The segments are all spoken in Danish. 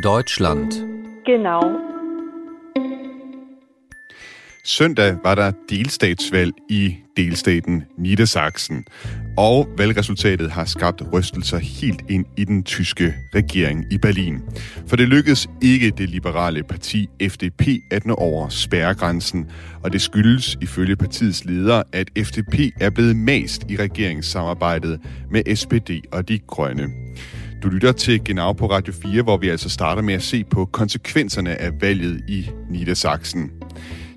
Deutschland. Genau. Søndag var der delstatsvalg i delstaten Niedersachsen, og valgresultatet har skabt rystelser helt ind i den tyske regering i Berlin. For det lykkedes ikke det liberale parti FDP at nå over spærregrænsen, og det skyldes ifølge partiets leder, at FDP er blevet mast i regeringssamarbejdet med SPD og De Grønne. Du lytter til Genau på Radio 4, hvor vi altså starter med at se på konsekvenserne af valget i Niedersachsen.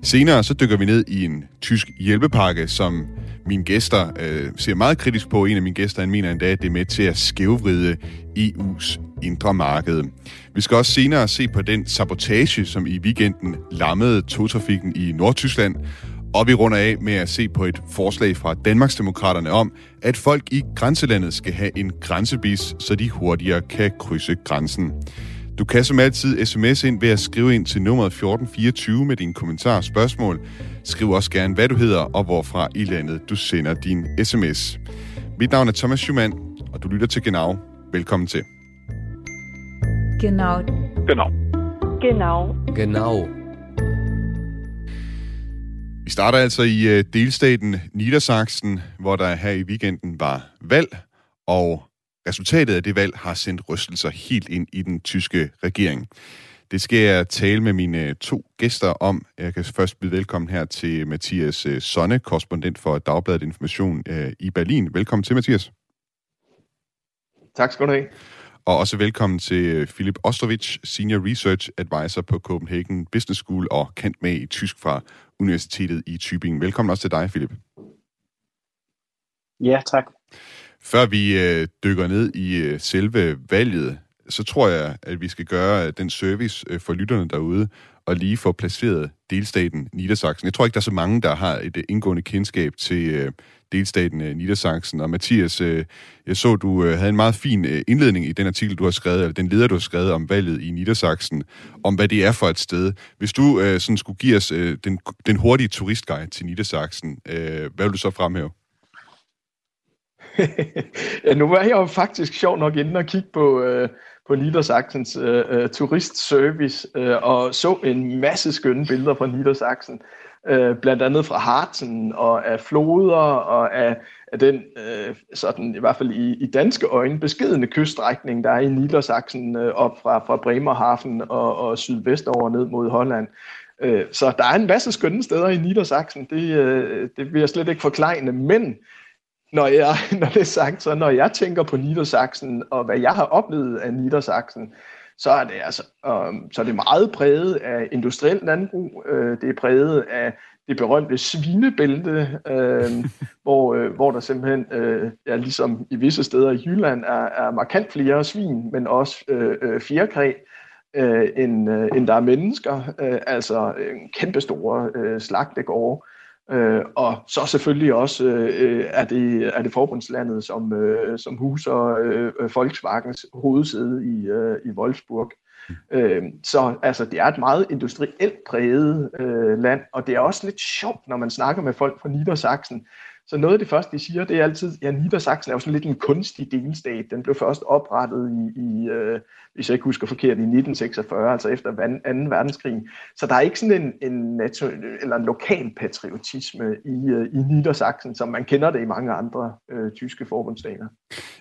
Senere så dykker vi ned i en tysk hjælpepakke, som mine gæster øh, ser meget kritisk på. En af mine gæster han mener endda, at det er med til at skævvride EU's indre marked. Vi skal også senere se på den sabotage, som i weekenden lammede togtrafikken i Nordtyskland. Og vi runder af med at se på et forslag fra Danmarksdemokraterne om, at folk i grænselandet skal have en grænsebis, så de hurtigere kan krydse grænsen. Du kan som altid sms ind ved at skrive ind til nummeret 1424 med dine kommentarer og spørgsmål. Skriv også gerne, hvad du hedder og hvorfra i landet du sender din sms. Mit navn er Thomas Schumann, og du lytter til Genau. Velkommen til. Genau. Genau. Genau. Genau. Vi starter altså i øh, delstaten Niedersachsen, hvor der her i weekenden var valg, og resultatet af det valg har sendt rystelser helt ind i den tyske regering. Det skal jeg tale med mine øh, to gæster om. Jeg kan først byde velkommen her til Mathias øh, Sonne, korrespondent for Dagbladet Information i Berlin. Velkommen til, Mathias. Tak skal du have. Og også velkommen til øh, Philip Ostrovich, Senior Research Advisor på Copenhagen Business School og kendt med i tysk fra Universitetet i Tübingen. Velkommen også til dig, Philip. Ja, tak. Før vi øh, dykker ned i øh, selve valget, så tror jeg, at vi skal gøre den service øh, for lytterne derude, og lige få placeret delstaten Niedersachsen. Jeg tror ikke, der er så mange, der har et øh, indgående kendskab til øh, delstaten øh, Niedersachsen. Og Mathias, jeg så, du havde en meget fin indledning i den artikel, du har skrevet, eller den leder, du har skrevet om valget i Niedersachsen, om hvad det er for et sted. Hvis du sådan skulle give os den, den hurtige turistguide til Niedersachsen, hvad vil du så fremhæve? ja, nu var jeg jo faktisk sjov nok inde og kigge på, øh, på Niedersachsens øh, øh, turistservice øh, og så en masse skønne billeder fra Niedersachsen. Øh, blandt andet fra Harzen og af floder og af, af den, øh, sådan i hvert fald i, i danske øjne, beskedende kyststrækning, der er i Niedersachsen øh, op fra, fra Bremerhaven og, og sydvestover ned mod Holland. Øh, så der er en masse skønne steder i Niedersachsen, det, øh, det vil jeg slet ikke forklejne, men når, jeg, når det er sagt, så når jeg tænker på Niedersachsen, og hvad jeg har oplevet af Niedersachsen, så er det altså um, så er det meget præget af industrielt landbrug. Uh, det er præget af det berømte svinebælte, uh, hvor, uh, hvor der simpelthen, uh, ja, ligesom i visse steder i Jylland, er, er markant flere svin, men også uh, uh, fjerkræ, uh, end, uh, end der er mennesker. Uh, altså en kæmpe store uh, slagtegårde. Øh, og så selvfølgelig også øh, er, det, er det forbundslandet, som, øh, som huser øh, Volkswagens hovedsæde i, øh, i Wolfsburg. Øh, så altså, det er et meget industrielt præget øh, land, og det er også lidt sjovt, når man snakker med folk fra Niedersachsen, så noget af det første, de siger, det er altid, ja, Niedersachsen er jo sådan lidt en kunstig delstat. Den blev først oprettet i, i øh, hvis jeg ikke husker forkert, i 1946, altså efter 2. verdenskrig. Så der er ikke sådan en, en, eller en lokal patriotisme i, øh, i Niedersachsen, som man kender det i mange andre øh, tyske forbundsstater.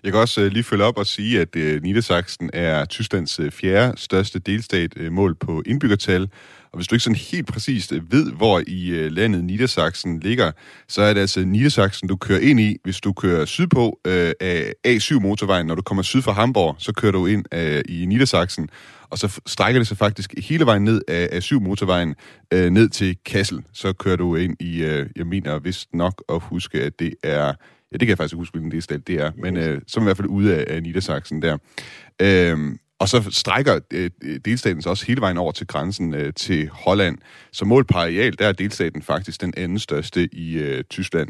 Jeg kan også øh, lige følge op og sige, at øh, Niedersachsen er Tysklands øh, fjerde største delstat øh, mål på indbyggertal, og hvis du ikke sådan helt præcist øh, ved, hvor i øh, landet Niedersachsen ligger, så er det altså Niedersachsen, du kører ind i, hvis du kører sydpå øh, af A7-motorvejen. Når du kommer syd fra Hamburg, så kører du ind øh, i Niedersachsen, og så strækker det sig faktisk hele vejen ned af A7-motorvejen øh, ned til Kassel. Så kører du ind i, øh, jeg mener vist nok at huske, at det er Ja, det kan jeg faktisk huske, hvilken delstat det er, men øh, så er i hvert fald ude af, af Niedersachsen der. Øhm, og så strækker øh, delstaten så også hele vejen over til grænsen øh, til Holland. Så målt på areal, der er delstaten faktisk den anden største i øh, Tyskland.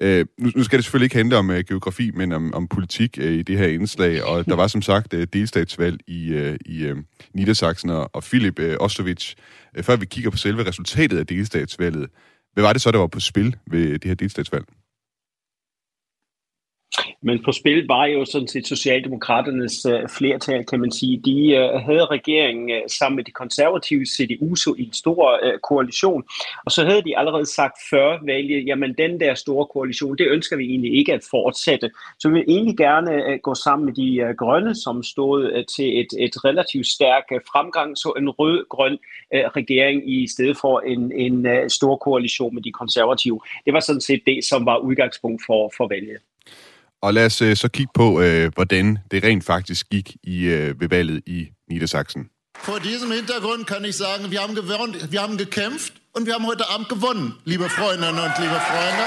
Øh, nu, nu skal det selvfølgelig ikke handle om øh, geografi, men om, om politik øh, i det her indslag, og der var som sagt øh, delstatsvalg i, øh, i øh, Niedersachsen, og, og Philip øh, øh, før vi kigger på selve resultatet af delstatsvalget, hvad var det så, der var på spil ved det her delstatsvalg? Men på spil var jo sådan set Socialdemokraternes øh, flertal, kan man sige. De øh, havde regeringen øh, sammen med de konservative CDU så i en stor øh, koalition, og så havde de allerede sagt før valget, jamen den der store koalition, det ønsker vi egentlig ikke at fortsætte. Så vi vil egentlig gerne øh, gå sammen med de øh, grønne, som stod øh, til et, et relativt stærk øh, fremgang, så en rød-grøn øh, regering i stedet for en, en øh, stor koalition med de konservative. Det var sådan set det, som var udgangspunkt for, for valget. Og lad os øh, så kigge på, øh, hvordan det rent faktisk gik i, øh, ved valget i Niedersachsen. Vor diesem Hintergrund kann ich sagen, wir haben, gewonnen, wir haben gekämpft und wir haben heute Abend gewonnen, liebe Freundinnen und liebe Freunde.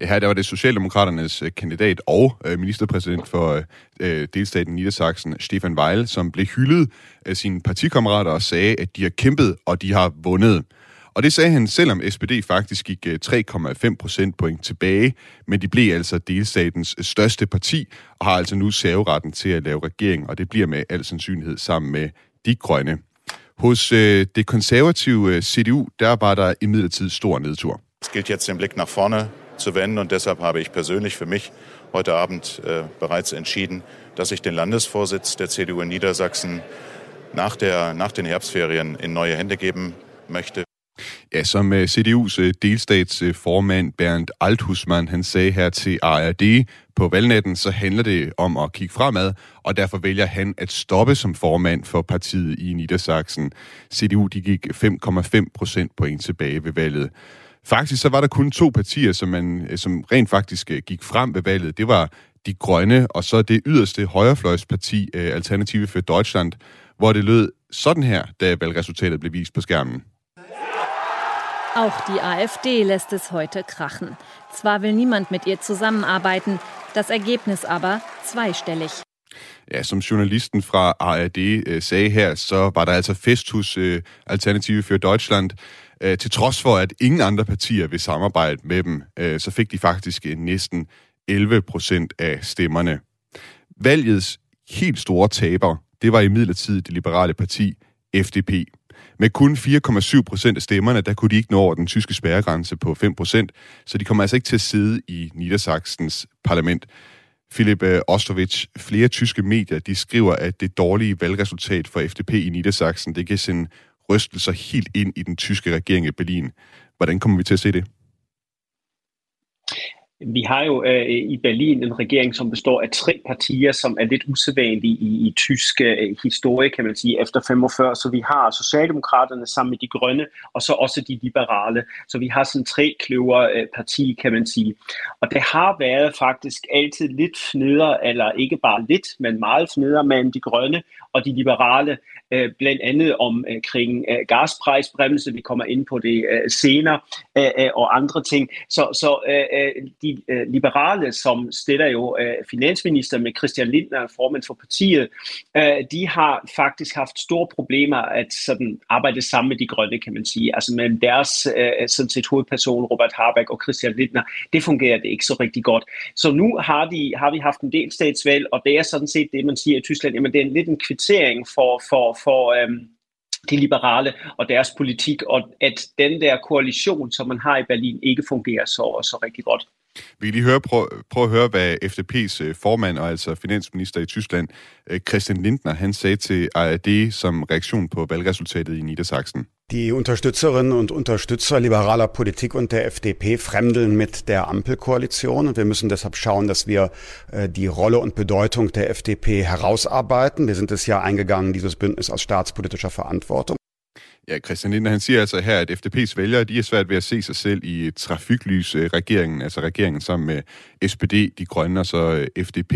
Ja, her der var det Socialdemokraternes øh, kandidat og øh, ministerpræsident for øh, delstaten Niedersachsen, Stefan Weil, som blev hyldet af sine partikammerater og sagde, at de har kæmpet, og de har vundet. Og det sagde han, selvom SPD faktisk gik øh, 3,5 procentpoint tilbage, men de blev altså delstatens øh, største parti, og har altså nu serveretten til at lave regering, og det bliver med al sandsynlighed sammen med de grønne. Hos øh, det konservative øh, CDU, der var der imidlertid stor nedtur. Es gilt jetzt den Blick nach vorne zu wenden und deshalb habe ich persönlich für mich heute Abend äh, bereits entschieden, dass ich den Landesvorsitz der CDU in Niedersachsen nach, der, nach den Herbstferien in neue Hände geben möchte. Ja, som øh, CDU's øh, delstatsformand øh, Bernd Althusmann, han sagde her til ARD på valgnatten, så handler det om at kigge fremad, og derfor vælger han at stoppe som formand for partiet i Niedersachsen. CDU de gik 5,5 procentpoint tilbage ved valget. Faktisk så var der kun to partier, som, man, som rent faktisk gik frem ved valget. Det var De Grønne, og så det yderste højrefløjsparti, Alternative for Deutschland, hvor det lød sådan her, da valgresultatet blev vist på skærmen. Auch die AfD lässt es heute krachen. Zwar will niemand mit ihr zusammenarbeiten, das Ergebnis aber zweistellig. Ja, som journalisten fra ARD øh, sagde her, så var der altså fest hos øh, Alternative for Deutschland. Øh, til trods for, at ingen andre partier vil samarbejde med dem, øh, så fik de faktisk øh, næsten 11 procent af stemmerne. Valgets helt store taber, det var i midlertid det liberale parti FDP. Med kun 4,7 procent af stemmerne, der kunne de ikke nå over den tyske spærregrænse på 5 procent, så de kommer altså ikke til at sidde i Niedersachsens parlament. Philip øh, Ostrovich, flere tyske medier, de skriver, at det dårlige valgresultat for FDP i Niedersachsen, det kan sende rystelser helt ind i den tyske regering i Berlin. Hvordan kommer vi til at se det? Vi har jo øh, i Berlin en regering, som består af tre partier, som er lidt usædvanlige i, i tysk øh, historie, kan man sige, efter 45. Så vi har Socialdemokraterne sammen med de grønne, og så også de liberale. Så vi har sådan tre kløver øh, parti, kan man sige. Og det har været faktisk altid lidt fneder, eller ikke bare lidt, men meget fneder mellem de grønne og de liberale, øh, blandt andet omkring øh, øh, gasprejsbremse, vi kommer ind på det øh, senere, øh, øh og andre ting. Så, så øh, øh de øh, liberale, som stiller jo øh, finansminister med Christian Lindner, formand for partiet, øh, de har faktisk haft store problemer at sådan arbejde sammen med de grønne, kan man sige. Altså med deres øh, sådan set hovedperson, Robert Habeck og Christian Lindner, det fungerer det ikke så rigtig godt. Så nu har, de, har vi haft en del statsvalg, og det er sådan set det, man siger i Tyskland, jamen det er en lidt en kvittering for, for, for øhm, de liberale og deres politik, og at den der koalition, som man har i Berlin, ikke fungerer så, så rigtig godt. Vi kan lige høre, prøv, prøv at høre, hvad FDP's øh, formand og altså finansminister i Tyskland, øh, Christian Lindner, han sagde til ARD som reaktion på valgresultatet i Niedersachsen. Die Unterstützerinnen und Unterstützer liberaler Politik und der FDP fremdeln mit der Ampelkoalition und wir müssen deshalb schauen, dass wir äh, die Rolle und Bedeutung der FDP herausarbeiten. Wir sind es ja eingegangen, dieses Bündnis aus staatspolitischer Verantwortung. Ja, Christian Lindner, han siger altså her, at FDP's vælgere, de er svært ved at se sig selv i trafiklys-regeringen, øh, altså regeringen sammen med SPD, De Grønne og så øh, FDP,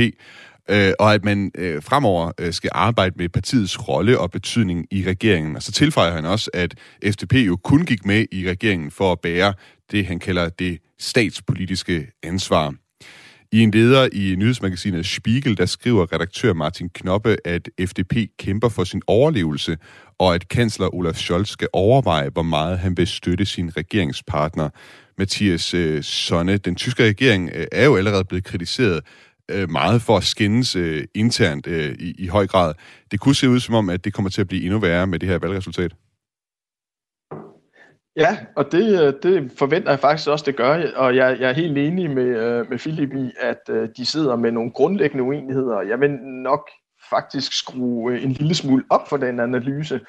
øh, og at man fremover skal arbejde med partiets rolle og betydning i regeringen. Og så tilføjer han også, at FDP jo kun gik med i regeringen for at bære det, han kalder det statspolitiske ansvar. I en leder i nyhedsmagasinet Spiegel, der skriver redaktør Martin Knoppe, at FDP kæmper for sin overlevelse, og at kansler Olaf Scholz skal overveje, hvor meget han vil støtte sin regeringspartner. Mathias øh, Sonne, den tyske regering øh, er jo allerede blevet kritiseret øh, meget for at skændes øh, internt øh, i, i høj grad. Det kunne se ud som om, at det kommer til at blive endnu værre med det her valgresultat. Ja, og det, øh, det forventer jeg faktisk også, det gør, og jeg, jeg er helt enig med, øh, med Philip i, at øh, de sidder med nogle grundlæggende uenigheder. Jeg vil nok faktisk skrue en lille smule op for den analyse,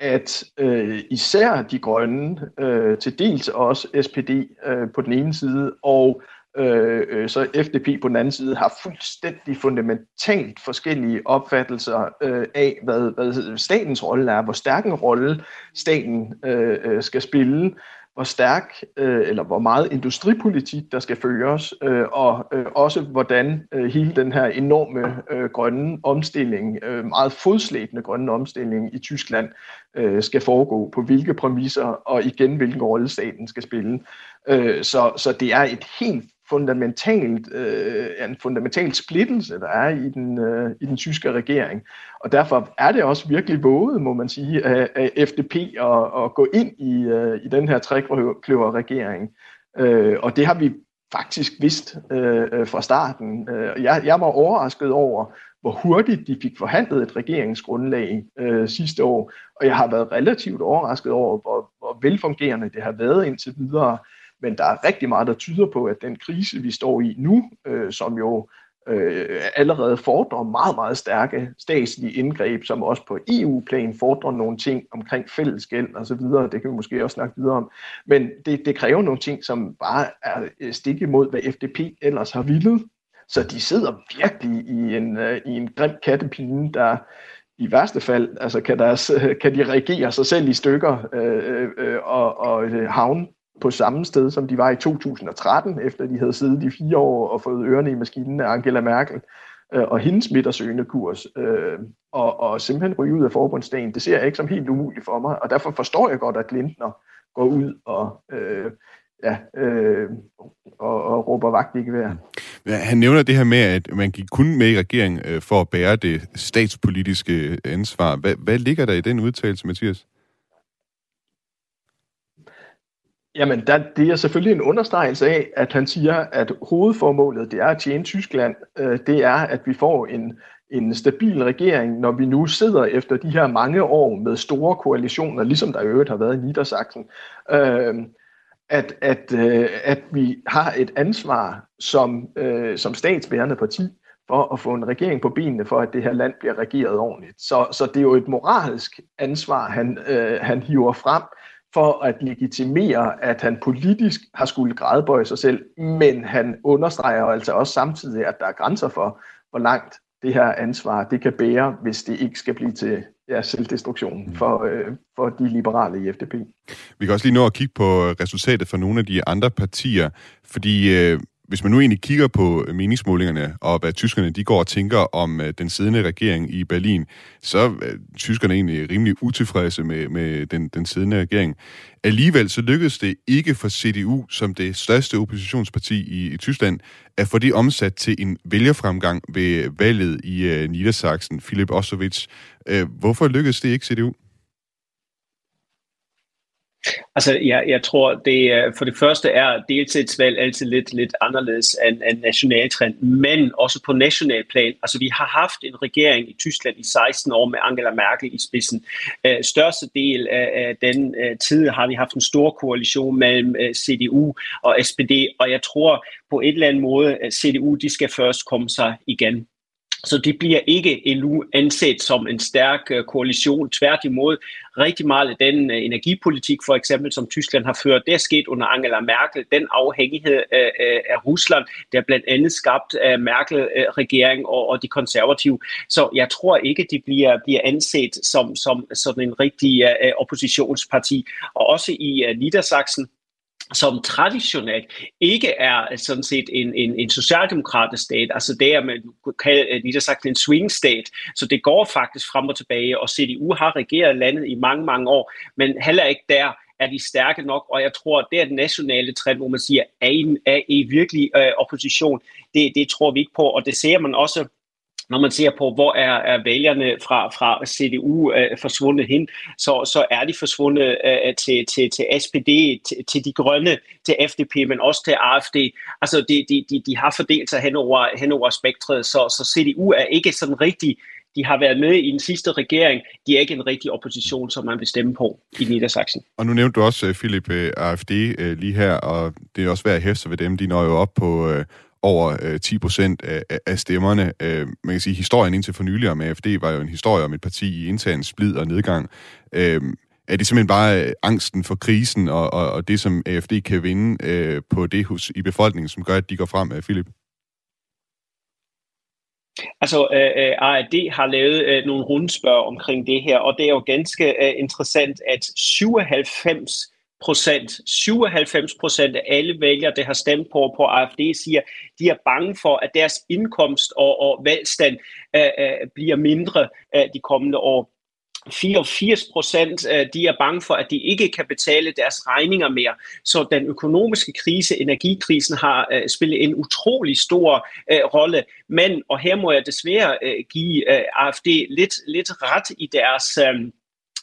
at øh, især de grønne, øh, til dels også SPD øh, på den ene side, og øh, øh så FDP på den anden side, har fuldstændig fundamentalt forskellige opfattelser øh, af, hvad, hvad statens rolle er, hvor stærk en rolle staten øh, øh skal spille, hvor stærk øh, eller hvor meget industripolitik der skal føres, øh, og øh, også hvordan øh, hele den her enorme øh, grønne omstilling, øh, meget fodslæbende grønne omstilling i Tyskland, øh, skal foregå, på hvilke præmisser, og igen hvilken rolle staten skal spille. Øh, så, så det er et helt fundamentalt, øh, en fundamental splittelse, der er i den, øh, i den tyske regering. Og derfor er det også virkelig våget, må man sige, af, af FDP at, at gå ind i, øh, i den her trekløver-regering. Øh, og det har vi faktisk vidst øh, fra starten. Øh, jeg, jeg var overrasket over, hvor hurtigt de fik forhandlet et regeringsgrundlag øh, sidste år, og jeg har været relativt overrasket over, hvor, hvor velfungerende det har været indtil videre. Men der er rigtig meget, der tyder på, at den krise, vi står i nu, øh, som jo øh, allerede fordrer meget, meget stærke statslige indgreb, som også på EU-plan fordrer nogle ting omkring fællesgæld og så videre. Det kan vi måske også snakke videre om. Men det, det kræver nogle ting, som bare er øh, stik imod, hvad FDP ellers har villet. Så de sidder virkelig i en, øh, i en grim kattepine, der i værste fald altså kan, deres, øh, kan de reagere sig selv i stykker øh, øh, øh og, og havne på samme sted, som de var i 2013, efter de havde siddet i fire år og fået ørerne i maskinen af Angela Merkel øh, og hendes midtersøgende kurs, øh, og, og simpelthen ryge ud af forbundsdagen. Det ser jeg ikke som helt umuligt for mig, og derfor forstår jeg godt, at Lindner går ud og, øh, ja, øh, og, og råber vagt ikke værd. Ja, han nævner det her med, at man gik kun med i regering øh, for at bære det statspolitiske ansvar. Hvad, hvad ligger der i den udtalelse, Mathias? Jamen, der, det er selvfølgelig en understregelse af, at han siger, at hovedformålet det er at tjene Tyskland. Øh, det er, at vi får en, en stabil regering, når vi nu sidder efter de her mange år med store koalitioner, ligesom der i øvrigt har været i Niedersachsen. Øh, at, at, øh, at vi har et ansvar som, øh, som statsbærende parti for at få en regering på benene, for at det her land bliver regeret ordentligt. Så, så det er jo et moralsk ansvar, han, øh, han hiver frem, for at legitimere, at han politisk har skulle grædebøje sig selv, men han understreger altså også samtidig, at der er grænser for, hvor langt det her ansvar det kan bære, hvis det ikke skal blive til ja, selvdestruktion mm. for, øh, for de liberale i FDP. Vi kan også lige nå at kigge på resultatet for nogle af de andre partier, fordi øh, hvis man nu egentlig kigger på meningsmålingerne, og hvad tyskerne de går og tænker om øh, den siddende regering i Berlin, så er øh, tyskerne egentlig rimelig utilfredse med, med den, den siddende regering. Alligevel så lykkedes det ikke for CDU, som det største oppositionsparti i, i Tyskland, at få det omsat til en vælgerfremgang ved valget i uh, Niedersachsen, Philip Ossowitz. Uh, hvorfor lykkedes det ikke CDU? Altså, jeg, jeg tror, det øh, for det første er deltidsvalg altid lidt, lidt anderledes end, end nationaltrend, men også på national plan. Altså, vi har haft en regering i Tyskland i 16 år med Angela Merkel i spidsen. Øh, største del af, af den øh, tid har vi haft en stor koalition mellem CDU og SPD, og jeg tror på et eller andet måde, at CDU de skal først komme sig igen. Så det bliver ikke endnu anset som en stærk øh, koalition. Tværtimod, rigtig meget af den øh, energipolitik, for eksempel, som Tyskland har ført, det er sket under Angela Merkel. Den afhængighed øh, af Rusland, der blandt andet skabt af Merkel-regering og de konservative. Så jeg tror ikke, de bliver, bliver anset som, som sådan en rigtig oppositionsparti. Og også i Niedersachsen, som traditionelt ikke er sådan set en, en, en socialdemokratisk stat, altså det er, man kan øh, lige sagt en swing state, så det går faktisk frem og tilbage, og CDU har regeret landet i mange, mange år, men heller ikke der er de stærke nok, og jeg tror, det er den nationale trend, hvor man siger, er I, er I virkelig øh, opposition? Det, det tror vi ikke på, og det ser man også når man ser på, hvor er, er vælgerne fra, fra CDU øh, forsvundet hen, så, så er de forsvundet øh, til, til, til SPD, til, til de grønne, til FDP, men også til AFD. Altså, de, de, de, de har fordelt sig hen over, hen over spektret, så, så CDU er ikke sådan rigtig De har været med i den sidste regering. De er ikke en rigtig opposition, som man vil stemme på i Niedersachsen. Og nu nævnte du også, øh, Philip, øh, AFD øh, lige her, og det er også værd at hæfte ved dem. De når jo op på over øh, 10 procent af, af stemmerne. Øh, man kan sige, at historien indtil for nylig om AFD var jo en historie om et parti i intern splid og nedgang øh, er det simpelthen bare øh, angsten for krisen og, og, og det, som AFD kan vinde øh, på det hos i befolkningen, som gør, at de går frem, øh, Philip? Altså, øh, øh ARD har lavet øh, nogle rundspørg omkring det her, og det er jo ganske øh, interessant, at 97 procent, 97 procent af alle vælgere, der har stemt på, på AFD, siger, de er bange for, at deres indkomst og, og velstand øh, øh, bliver mindre øh, de kommende år. 84 procent øh, de er bange for, at de ikke kan betale deres regninger mere. Så den økonomiske krise, energikrisen, har øh, spillet en utrolig stor uh, rolle. Men, og her må jeg desværre uh, give uh, AFD lidt, lidt ret i deres... Uh,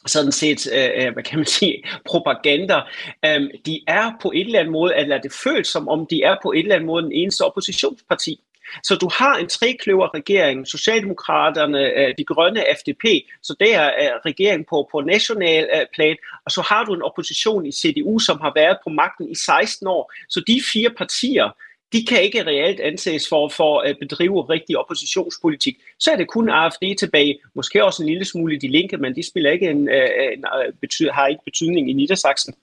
sådan set, øh, øh, hvad kan man sige, propaganda. øh, de er på et eller andet måde, eller det føles som om, de er på et eller andet måde den eneste oppositionsparti. Så du har en trekløver regering, Socialdemokraterne, øh, De Grønne, FDP, så det er øh, på, på national øh, plan, og så har du en opposition i CDU, som har været på magten i 16 år. Så de fire partier, de kan ikke reelt anses for, for at bedrive rigtig oppositionspolitik. Så er det kun AFD tilbage, måske også en lille smule de linke, men de spiller ikke en, en, en, har ikke betydning i Niedersachsen.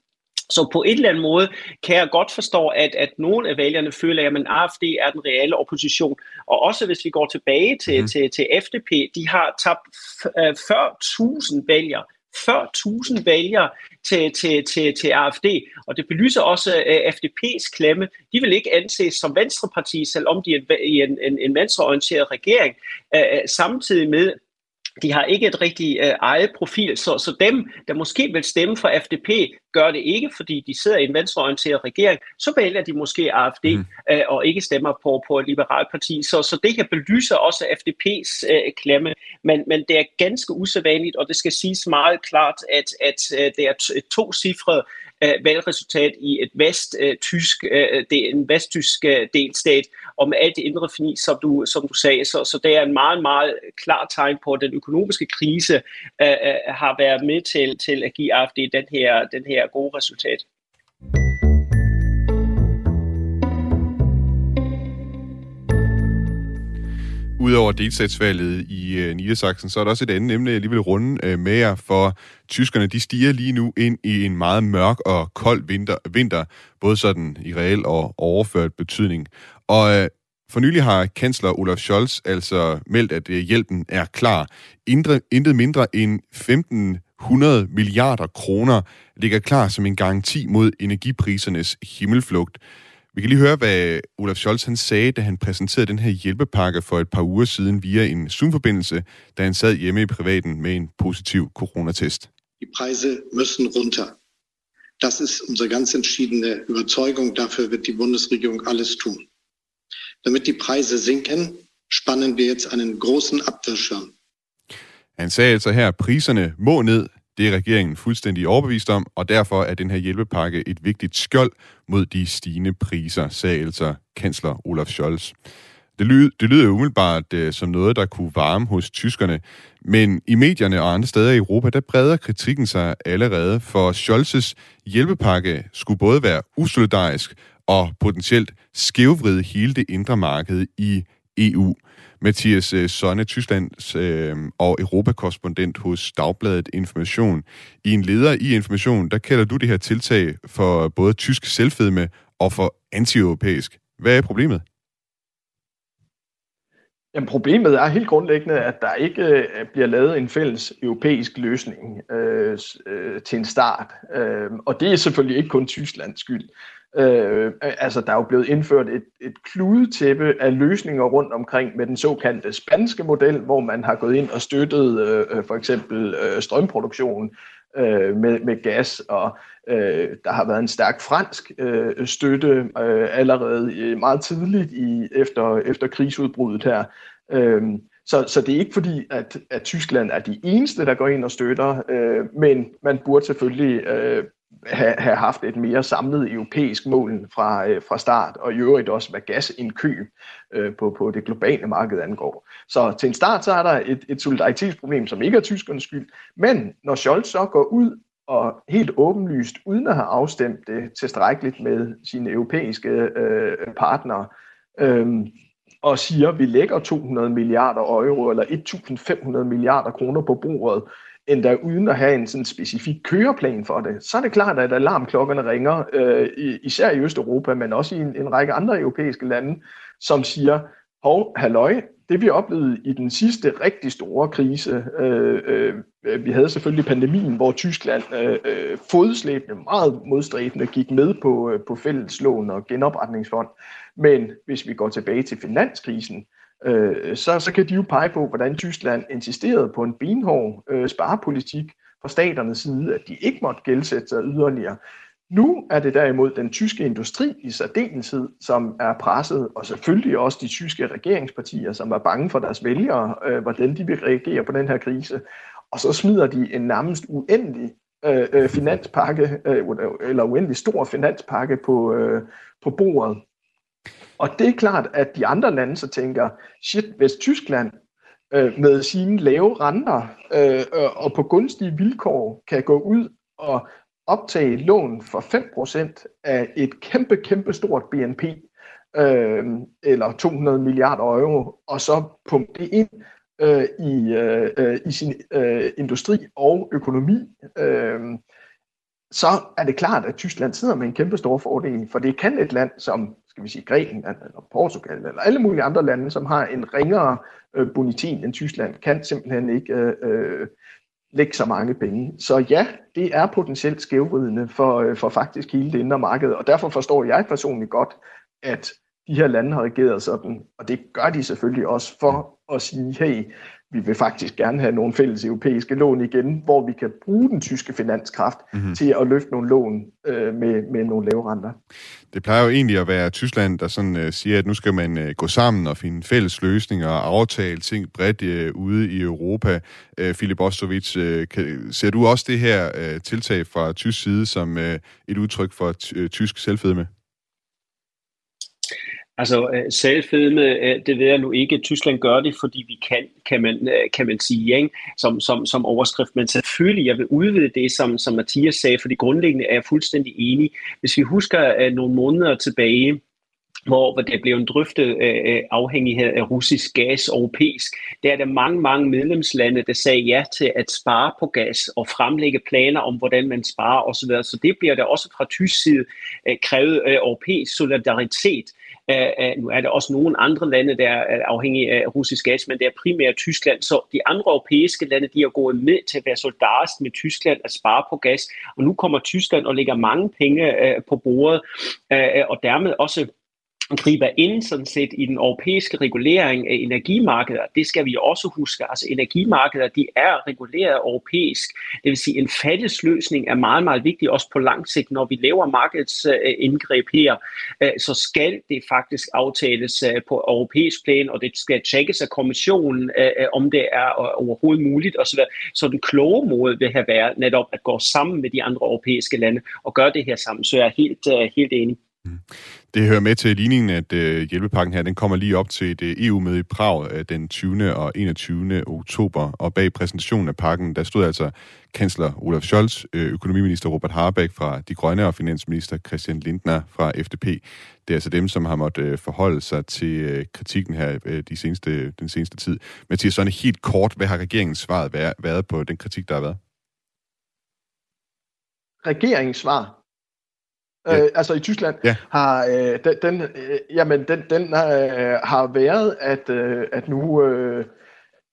Så på et eller andet måde kan jeg godt forstå, at, at nogle af vælgerne føler, at AFD er den reelle opposition. Og også hvis vi går tilbage til, mm. til, til FDP, de har tabt 40.000 øh, vælgere 40.000 vælgere til, til, til, til AFD, og det belyser også øh, uh, FDP's klemme. De vil ikke anses som venstreparti, selvom de er i en, en, en venstreorienteret regering, uh, samtidig med, de har ikke et rigtig uh, eget profil, så, så dem, der måske vil stemme for FDP, gør det ikke, fordi de sidder i en venstreorienteret regering, så vælger de måske AFD mm. uh, og ikke stemmer på, på et liberalt parti. Så, så det kan belyse også FDP's uh, klemme, men, men det er ganske usædvanligt, og det skal siges meget klart, at, at uh, det er to cifre uh, valgresultat i et vest-tysk, uh, det er en vesttysk uh, delstat, og med alt det indre finis, som du, som du sagde. Så, så det er en meget, meget klar tegn på, at den økonomiske krise øh, øh har været med til, til at give AFD den her, den her gode resultat. Udover delstatsvalget i øh, Niedersachsen, så er der også et andet emne, jeg lige vil runde øh, med jer, for tyskerne de stiger lige nu ind i en meget mørk og kold vinter, vinter både sådan i reel og overført betydning. Og øh, for nylig har kansler Olaf Scholz altså meldt, at øh, hjælpen er klar. Indre, intet mindre end 1500 milliarder kroner ligger klar som en garanti mod energiprisernes himmelflugt. Vi kan lige høre, hvad Olaf Scholz han sagde, da han præsenterede den her hjælpepakke for et par uger siden via en Zoom-forbindelse, da han sad hjemme i privaten med en positiv coronatest. Die Preise müssen runter. Das ist unsere ganz entschiedene Überzeugung. Dafür wird die Bundesregierung alles tun. Damit die Preise sinken, spannen wir jetzt einen großen Abwehrschirm. Han sagde altså her, at priserne må ned. Det er regeringen fuldstændig overbevist om, og derfor er den her hjælpepakke et vigtigt skjold mod de stigende priser, sagde altså kansler Olaf Scholz. Det lyder, det lyder umiddelbart uh, som noget, der kunne varme hos tyskerne, men i medierne og andre steder i Europa, der breder kritikken sig allerede, for Scholz's hjælpepakke skulle både være usolidarisk og potentielt skævvride hele det indre marked i EU. Mathias øh, Sonne, Tysklands øh, og Europakorrespondent hos Dagbladet Information. I en leder i Information, der kalder du det her tiltag for både tysk selvfedme og for antieuropæisk. Hvad er problemet? Jamen, problemet er helt grundlæggende, at der ikke øh, bliver lavet en fælles europæisk løsning øh, øh, til en start. Øh, og det er selvfølgelig ikke kun Tysklands skyld. Øh, øh, altså, der er jo blevet indført et, et kludetæppe af løsninger rundt omkring med den såkaldte spanske model, hvor man har gået ind og støttet øh, øh for eksempel øh, strømproduktionen øh, med, med gas, og øh, der har været en stærk fransk øh, støtte øh, allerede meget tidligt i efter, efter krigsudbruddet her. Øh, så, så det er ikke fordi, at, at Tyskland er de eneste, der går ind og støtter, øh, men man burde selvfølgelig øh, have, have haft et mere samlet europæisk mål fra, øh, fra start, og i øvrigt også, hvad gasindkøb øh, på, på det globale marked angår. Så til en start, så er der et, et solidaritetsproblem, som ikke er tyskernes skyld, men når Scholz så går ud og helt åbenlyst, uden at have afstemt det tilstrækkeligt med sine europæiske øh, partnere, øh, og siger, at vi lægger 200 milliarder euro eller 1.500 milliarder kroner på bordet, endda uden at have en sådan specifik køreplan for det, så er det klart, at alarmklokkerne ringer, øh, især i Østeuropa, men også i en, en række andre europæiske lande, som siger, hov, halløj, det vi oplevede i den sidste rigtig store krise, øh, øh, vi havde selvfølgelig pandemien, hvor Tyskland øh, øh fodslæbende, meget modstræbende, gik med på, øh, på fælleslån og genopretningsfond. Men hvis vi går tilbage til finanskrisen, øh, øh, så, så kan de jo pege på, hvordan Tyskland insisterede på en benhård øh, sparepolitik fra staternes side, at de ikke måtte gældsætte sig yderligere. Nu er det derimod den tyske industri i særdeleshed, som er presset, og selvfølgelig også de tyske regeringspartier, som er bange for deres vælgere, øh, hvordan de vil reagere på den her krise. Og så smider de en nærmest uendelig øh, øh finanspakke, øh, eller uendelig stor finanspakke på, øh, på bordet. Og det er klart, at de andre lande så tænker, shit, hvis Tyskland øh, med sine lave renter øh, øh og på gunstige vilkår kan gå ud og optage lån for 5% af et kæmpe, kæmpe stort BNP, øh, eller 200 milliarder euro, og så pumpe det ind øh, i, øh, øh i sin øh, industri og økonomi, øh, så er det klart, at Tyskland sidder med en kæmpe stor fordel, for det kan et land som skal vi sige Grækenland eller Portugal eller alle mulige andre lande, som har en ringere øh, bonitet end Tyskland, kan simpelthen ikke øh, øh, lægge så mange penge. Så ja, det er potentielt skævvridende for, øh, for faktisk hele det indre marked, og derfor forstår jeg personligt godt, at de her lande har reageret sådan, og det gør de selvfølgelig også for at sige, hey, vi vil faktisk gerne have nogle fælles europæiske lån igen, hvor vi kan bruge den tyske finanskraft mm-hmm. til at løfte nogle lån øh, med, med nogle lave renter. Det plejer jo egentlig at være Tyskland, der sådan øh, siger, at nu skal man øh, gå sammen og finde fælles løsninger og aftale ting bredt øh, ude i Europa. Øh, Filip Ostovic, øh, kan, ser du også det her øh, tiltag fra tysk side som øh, et udtryk for øh, tysk selvfedme? Altså øh, selvfedme, øh, det ved jeg nu ikke. Tyskland gør det, fordi vi kan, kan man, øh, kan man sige, ikke? Som, som, som overskrift. Men selvfølgelig, jeg vil udvide det, som, som Mathias sagde, fordi grundlæggende er jeg fuldstændig enig. Hvis vi husker øh, nogle måneder tilbage, hvor, der blev en drøftet øh, øh, afhængighed af russisk gas europæisk. Der er der mange, mange medlemslande, der sagde ja til at spare på gas og fremlægge planer om, hvordan man sparer osv. Så det bliver der også fra tysk side øh, krævet øh, europæisk solidaritet Uh, nu er der også nogle andre lande, der er afhængige af russisk gas, men det er primært Tyskland. Så de andre europæiske lande, de har gået med til at være solidarisk med Tyskland at spare på gas. Og nu kommer Tyskland og lægger mange penge øh, på bordet, øh, øh, og dermed også griber ind sådan set i den europæiske regulering af energimarkeder. Det skal vi også huske. Altså energimarkeder, de er reguleret europæisk. Det vil sige, en fælles løsning er meget, meget vigtig også på lang sigt. Når vi laver markedsindgreb her, øh, så skal det faktisk aftales øh, på europæisk plan, og det skal tjekkes af kommissionen, øh, om det er overhovedet muligt osv. Så den kloge måde vil have været netop at gå sammen med de andre europæiske lande og gøre det her sammen. Så jeg er helt, helt enig. Mm. Det hører med til ligningen, at øh, hjælpepakken her, den kommer lige op til et øh, EU-møde i Prag øh, den 20. og 21. oktober, og bag præsentationen af pakken, der stod altså kansler Olaf Scholz, øh, økonomiminister Robert Habeck fra De Grønne og finansminister Christian Lindner fra FDP. Det er altså dem, som har måttet øh, forholde sig til øh, kritikken her øh, de seneste, den seneste tid. Mathias, sådan helt kort, hvad har regeringens svaret været, været på den kritik, der har været? Regeringens svar Øh, altså i Tyskland ja. har øh, den, den øh, jamen den den øh, har været at øh, at nu øh,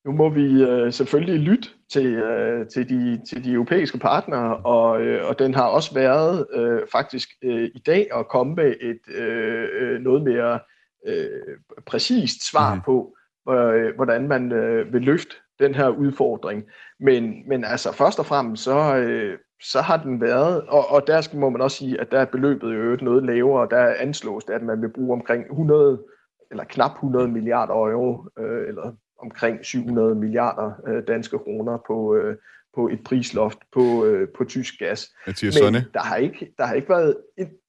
nu må vi øh, selvfølgelig lytte til øh, til de til de europæiske partnere og øh, og den har også været øh, faktisk øh, i dag at komme med et øh, øh noget mere øh, præcist svar mm. på øh, hvordan man øh, vil løfte den her udfordring. Men, men altså først og fremmest så, øh, så har den været, og, og der skal, må man også sige, at der er beløbet jo noget lavere, der anslås det, at man vil bruge omkring 100 eller knap 100 milliarder euro, øh, eller omkring 700 milliarder øh, danske kroner på, øh, på et prisloft på, øh, på tysk gas. Mathias Men Sonne. der har, ikke, der har ikke været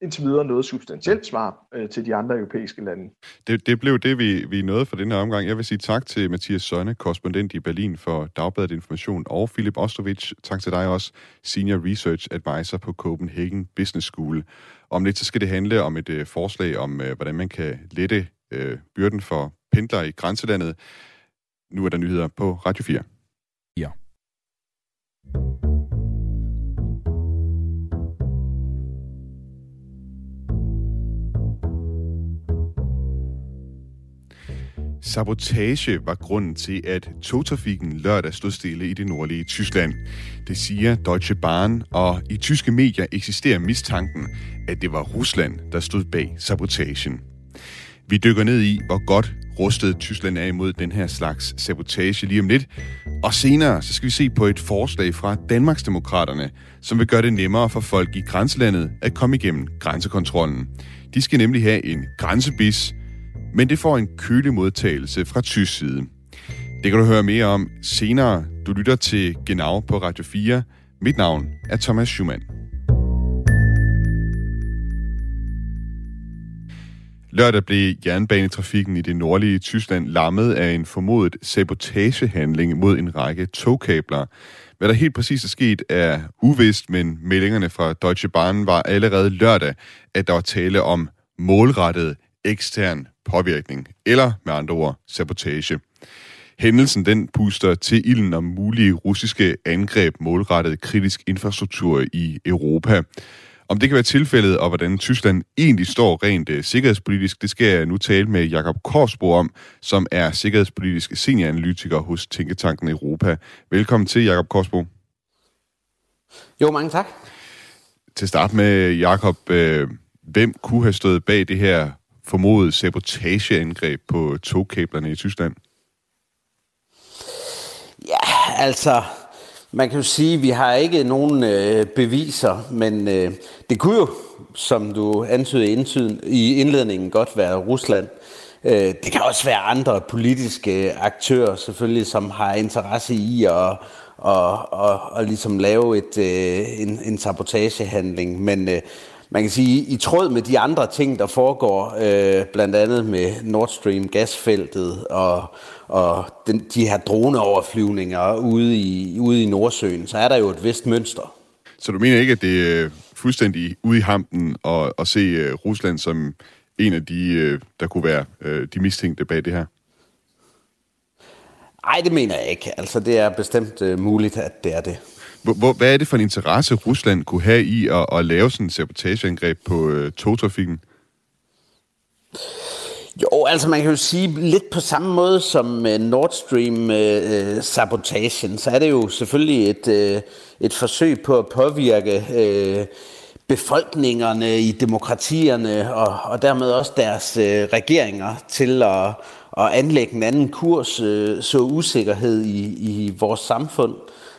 indtil videre noget substantielt svar øh, til de andre europæiske lande. Det, det blev det, vi, vi nåede for denne omgang. Jeg vil sige tak til Mathias Sønne, korrespondent i Berlin for Dagbladet Information, og Philip Ostrovic. Tak til dig også, Senior Research Advisor på Copenhagen Business School. Om lidt så skal det handle om et øh, forslag om, øh, hvordan man kan lette øh, byrden for pendlere i grænselandet. Nu er der nyheder på Radio 4. Sabotage var grunden til, at togtrafikken lørdag stod stille i det nordlige Tyskland. Det siger Deutsche Bahn, og i tyske medier eksisterer mistanken, at det var Rusland, der stod bag sabotagen. Vi dykker ned i, hvor godt rustet Tyskland er imod den her slags sabotage lige om lidt. Og senere så skal vi se på et forslag fra Danmarksdemokraterne, som vil gøre det nemmere for folk i grænselandet at komme igennem grænsekontrollen. De skal nemlig have en grænsebis, men det får en kølig modtagelse fra tysk side. Det kan du høre mere om senere. Du lytter til Genau på Radio 4. Mit navn er Thomas Schumann. Lørdag blev jernbanetrafikken i det nordlige Tyskland lammet af en formodet sabotagehandling mod en række togkabler. Hvad der helt præcis er sket er uvist, men meldingerne fra Deutsche Bahn var allerede lørdag, at der var tale om målrettet ekstern påvirkning, eller med andre ord sabotage. Hændelsen den puster til ilden om mulige russiske angreb målrettet kritisk infrastruktur i Europa. Om det kan være tilfældet, og hvordan Tyskland egentlig står rent uh, sikkerhedspolitisk, det skal jeg nu tale med Jakob Korsbo om, som er sikkerhedspolitisk senioranalytiker hos Tænketanken Europa. Velkommen til, Jakob Korsbo. Jo, mange tak. Til start med, Jakob, uh, hvem kunne have stået bag det her formodet sabotageangreb på togkablerne i Tyskland? Ja, altså, man kan jo sige, at vi har ikke nogen øh, beviser, men øh, det kunne jo, som du antydede i indledningen, godt være Rusland. Øh, det kan også være andre politiske aktører, selvfølgelig, som har interesse i at og, og, og ligesom lave et, øh, en, en sabotagehandling. Men øh, man kan sige, i tråd med de andre ting, der foregår, øh, blandt andet med Nord Stream gasfeltet og, og den, de her droneoverflyvninger ude i, ude i Nordsøen, så er der jo et vist mønster. Så du mener ikke, at det er fuldstændig ude i hampen at, at se uh, Rusland som en af de, uh, der kunne være uh, de mistænkte bag det her? Nej, det mener jeg ikke. Altså, det er bestemt uh, muligt, at det er det. Hvor, hvad er det for en interesse, Rusland kunne have i at, at lave sådan en sabotageangreb på øh, togtrafikken? Jo, altså man kan jo sige lidt på samme måde som uh, Nord Stream-sabotagen, øh, øh så er det jo selvfølgelig et, øh, et forsøg på at påvirke øh, befolkningerne i demokratierne og, og dermed også deres øh, regeringer til at, at anlægge en anden kurs, øh, så usikkerhed i, i vores samfund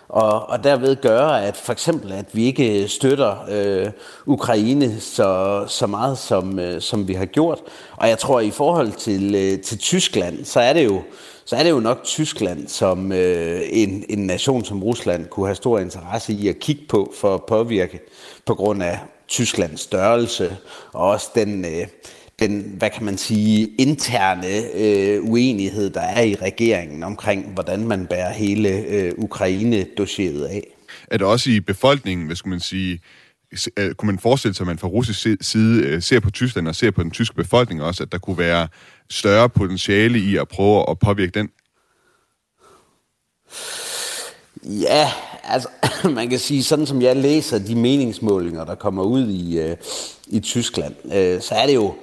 og, og derved gøre, at for eksempel, at vi ikke støtter øh, Ukraine så, så meget, som, øh, som vi har gjort. Og jeg tror, at i forhold til, øh, til Tyskland, så er det jo så er det jo nok Tyskland, som øh, en, en nation som Rusland kunne have stor interesse i at kigge på for at påvirke på grund af Tysklands størrelse og også den, øh, den, hvad kan man sige, interne øh, uenighed, der er i regeringen omkring, hvordan man bærer hele øh, Ukraine-dossieret af. Er det også i befolkningen, hvad skal man sige, kunne man forestille sig, at man fra russisk side øh, ser på Tyskland og ser på den tyske befolkning også, at der kunne være større potentiale i at prøve at påvirke den? Ja, altså man kan sige, sådan som jeg læser de meningsmålinger, der kommer ud i, øh, i Tyskland, øh, så er det jo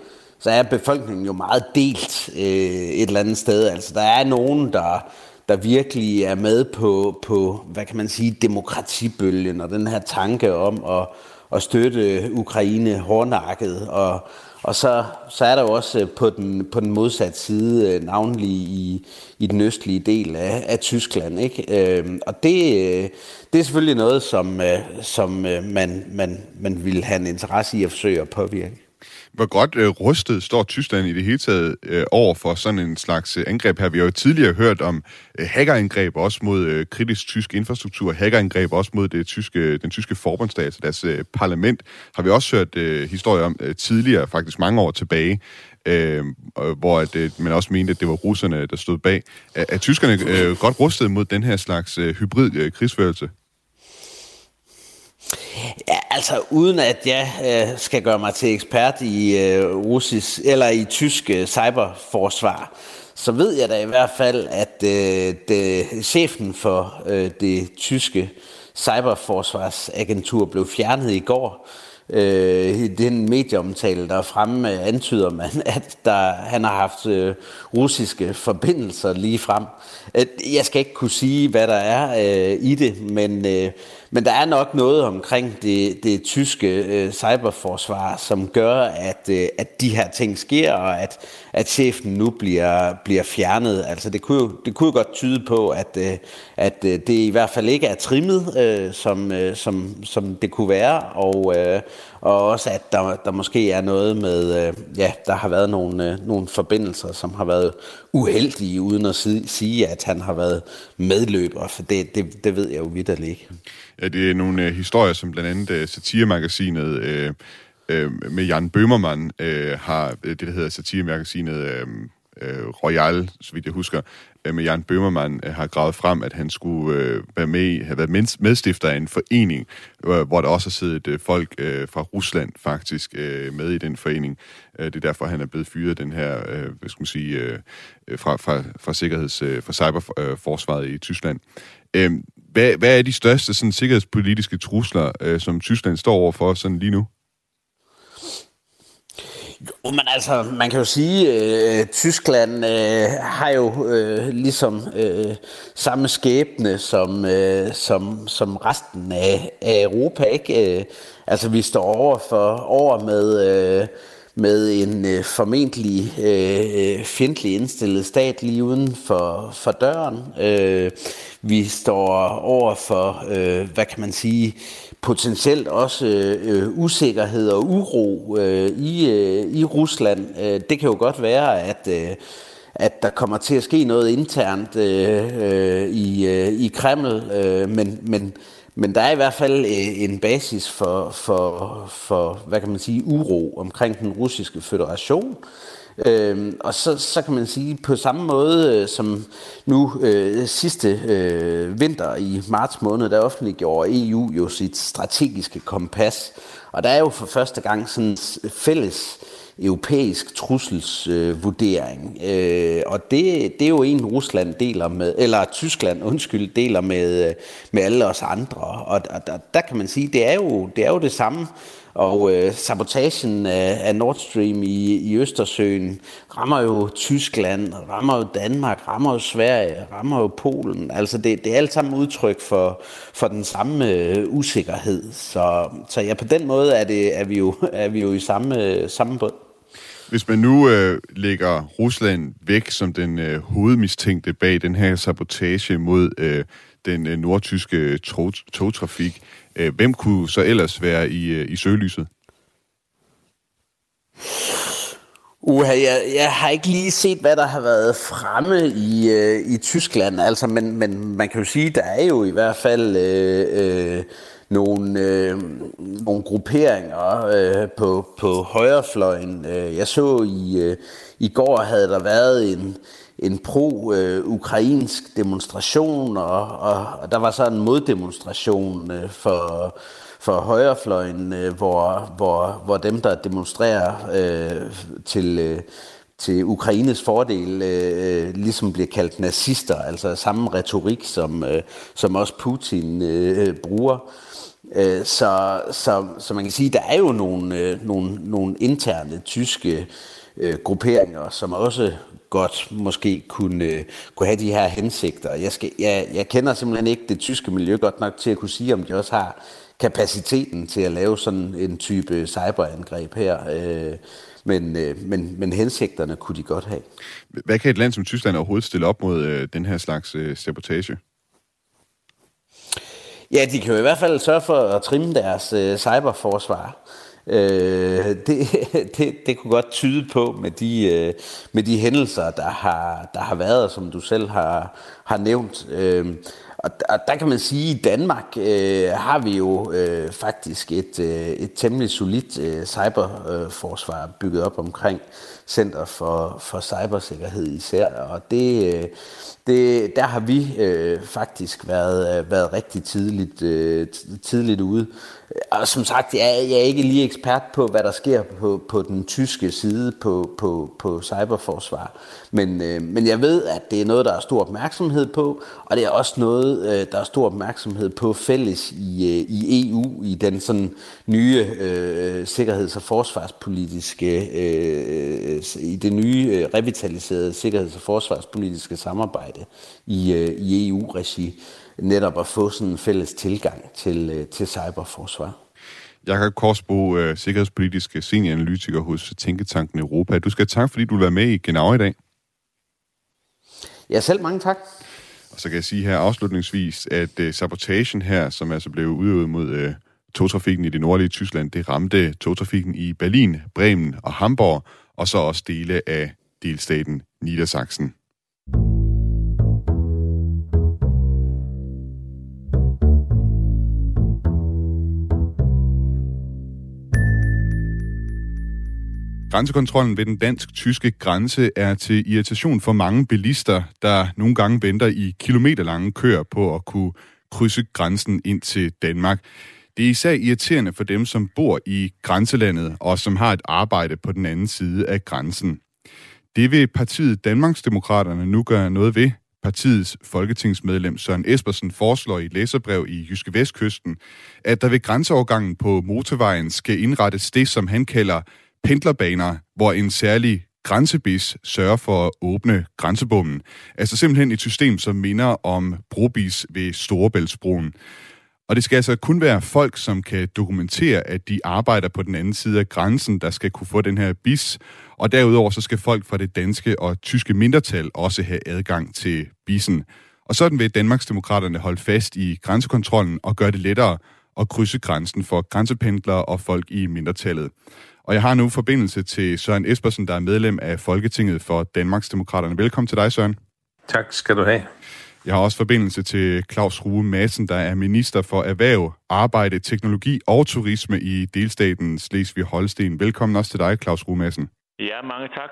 så er befolkningen jo meget delt øh, et eller andet sted. Altså, der er nogen, der, der virkelig er med på, på, hvad kan man sige, demokratibølgen og den her tanke om at, at støtte Ukraine hårdnakket. Og, og så, så er der jo også øh, på den, på den modsatte side, øh, navnlig i, i den østlige del af, af Tyskland. Ikke? Øh, og det, øh, det er selvfølgelig noget, som, som man, man, man vil have en interesse i at forsøge at påvirke. Hvor godt øh, rustet står Tyskland i det hele taget øh, over for sådan en slags øh, angreb her? Vi har jo tidligere hørt om øh, hackerangreb også mod øh, kritisk tysk infrastruktur, hackerangreb også mod det tyske, den tyske forbundsstat, altså deres øh, parlament, har vi også hørt øh, historier om øh, tidligere, faktisk mange år tilbage, øh, hvor at, øh, man også mente, at det var russerne, der stod bag. Er, er tyskerne øh, godt rustet mod den her slags øh, hybrid øh, krigsførelse? Ja, altså uden at jeg øh, skal gøre mig til ekspert i øh, russisk eller i tysk øh, cyberforsvar, så ved jeg da i hvert fald, at øh, det, chefen for øh, det tyske cyberforsvarsagentur blev fjernet i går. Øh, den medieomtale, der er fremme, øh, antyder man, at der, han har haft øh, russiske forbindelser lige frem. Øh, jeg skal ikke kunne sige, hvad der er øh, i det, men... Øh, men der er nok noget omkring det, det tyske øh, cyberforsvar, som gør, at, øh, at de her ting sker, og at, at chefen nu bliver, bliver fjernet. Altså det kunne, jo, det kunne jo godt tyde på, at, øh, at øh, det i hvert fald ikke er trimmet, øh, som, øh, som, som det kunne være, og, øh, og også at der, der måske er noget med, øh, ja, der har været nogle, øh, nogle forbindelser, som har været uheldige, uden at sige, at han har været medløber, for det, det, det ved jeg jo vidt ikke. Ja, det er nogle øh, historier, som blandt andet øh, satiremagasinet øh, øh, med Jan Bømermann øh, har, øh, det der hedder satiremagasinet øh, øh, Royal, så vidt jeg husker, øh, med Jan Bømermann øh, har gravet frem, at han skulle øh, være med, have været medstifter af en forening, øh, hvor der også har siddet øh, folk øh, fra Rusland faktisk øh, med i den forening. Øh, det er derfor, han er blevet fyret den her, øh, hvad skal man sige, øh, øh fra, fra, fra, sikkerheds, øh, fra cyberforsvaret i Tyskland. Øh, hvad, hvad er de største sådan, sikkerhedspolitiske trusler, øh, som Tyskland står overfor sådan lige nu? Jo, men altså, man kan jo sige, at øh, Tyskland øh, har jo øh, ligesom øh, samme skæbne som, øh, som, som resten af, af Europa, ikke? Øh, altså, vi står over for over med... Øh, med en øh, formentlig øh, fjendtlig indstillet stat lige uden for, for døren. Øh, vi står over for, øh, hvad kan man sige, potentielt også øh, usikkerhed og uro øh, i, øh, i Rusland. Øh, det kan jo godt være, at... Øh, at der kommer til at ske noget internt øh, øh, i, øh, i Kreml, øh, men, men, men der er i hvert fald øh, en basis for, for, for, hvad kan man sige, uro omkring den russiske federation. Øh, og så, så kan man sige, på samme måde øh, som nu øh, sidste øh, vinter i marts måned, der offentliggjorde EU jo sit strategiske kompas. Og der er jo for første gang sådan fælles europæisk trusselsvurdering. Øh, og det, det er jo en, Rusland deler med, eller Tyskland, undskyld, deler med, øh, med alle os andre. Og, og der, der kan man sige, det er jo det, er jo det samme. Og øh, sabotagen af, af Nord Stream i, i Østersøen rammer jo Tyskland, rammer jo Danmark, rammer jo Sverige, rammer jo Polen. Altså det, det er alt sammen udtryk for, for den samme øh, usikkerhed. Så, så ja, på den måde er, det, er, vi, jo, er vi jo i samme, samme båd. Hvis man nu øh, lægger Rusland væk som den øh, hovedmistænkte bag den her sabotage mod øh, den øh, nordtyske tog, togtrafik, øh, hvem kunne så ellers være i, øh, i søgelyset? Uha, jeg, jeg har ikke lige set, hvad der har været fremme i, øh, i Tyskland, altså, men, men man kan jo sige, der er jo i hvert fald øh, øh, nogle, øh, nogle grupperinger øh, på, på højrefløjen. Øh, jeg så i, øh, i går havde der været en, en pro-ukrainsk demonstration, og, og, og der var så en moddemonstration øh, for, for højrefløjen, øh, hvor, hvor, hvor dem, der demonstrerer øh, til... Øh, til Ukraines fordel øh, øh ligesom bliver kaldt nazister, altså samme retorik, som, øh, som også Putin øh, øh, bruger. Øh, så, så, så man kan sige, der er jo nogle, øh, nogle, nogle interne tyske øh, grupperinger, som også godt måske kunne, kunne have de her hensigter. Jeg, skal, jeg, jeg kender simpelthen ikke det tyske miljø godt nok til at kunne sige, om de også har kapaciteten til at lave sådan en type cyberangreb her. men, men, men hensigterne kunne de godt have. Hvad kan et land som Tyskland overhovedet stille op mod den her slags sabotage? Ja, de kan jo i hvert fald sørge for at trimme deres øh, cyberforsvar. Øh, det, det, det kunne godt tyde på med de, øh, med de hændelser, der har, der har været, som du selv har, har nævnt. Øh, og, og der kan man sige, at i Danmark øh, har vi jo øh, faktisk et, øh, et temmelig solidt øh, cyberforsvar bygget op omkring Center for, for Cybersikkerhed især. Og det, øh, det, der har vi øh, faktisk været, øh, været rigtig tidligt, øh, tidligt ude. Og som sagt, jeg er, jeg er ikke lige ekspert på, hvad der sker på, på den tyske side på, på, på cyberforsvar. Men, øh, men jeg ved, at det er noget, der er stor opmærksomhed på, og det er også noget, øh, der er stor opmærksomhed på fælles i, øh, i EU, i den sådan nye øh, sikkerheds- og forsvarspolitiske, øh, øh i det nye øh, revitaliserede sikkerheds- og forsvarspolitiske samarbejde i, øh, i EU-regi netop at få sådan en fælles tilgang til, øh, til cyberforsvar. Jakob Korsbo, øh, sikkerhedspolitisk senioranalytiker hos Tænketanken Europa. Du skal tak, fordi du vil være med i Genau i dag. Ja, selv mange tak. Og så kan jeg sige her afslutningsvis, at uh, sabotagen her, som altså blev udøvet mod uh, togtrafikken i det nordlige Tyskland, det ramte togtrafikken i Berlin, Bremen og Hamburg, og så også dele af delstaten Niedersachsen. Grænsekontrollen ved den dansk-tyske grænse er til irritation for mange bilister, der nogle gange venter i kilometerlange køer på at kunne krydse grænsen ind til Danmark. Det er især irriterende for dem, som bor i grænselandet og som har et arbejde på den anden side af grænsen. Det vil partiet Danmarksdemokraterne nu gøre noget ved. Partiets folketingsmedlem Søren Espersen foreslår i et læserbrev i Jyske Vestkysten, at der ved grænseovergangen på motorvejen skal indrettes det, som han kalder pendlerbaner, hvor en særlig grænsebis sørger for at åbne grænsebommen. Altså simpelthen et system, som minder om brobis ved Storebæltsbroen. Og det skal altså kun være folk, som kan dokumentere, at de arbejder på den anden side af grænsen, der skal kunne få den her bis. Og derudover så skal folk fra det danske og tyske mindretal også have adgang til bisen. Og sådan vil Danmarksdemokraterne holde fast i grænsekontrollen og gøre det lettere at krydse grænsen for grænsependlere og folk i mindretallet. Og jeg har nu forbindelse til Søren Espersen, der er medlem af Folketinget for Danmarksdemokraterne. Velkommen til dig, Søren. Tak skal du have. Jeg har også forbindelse til Claus Rue Madsen, der er minister for Erhverv, Arbejde, Teknologi og Turisme i delstaten Slesvig-Holsten. Velkommen også til dig, Claus Rue Madsen. Ja, mange tak.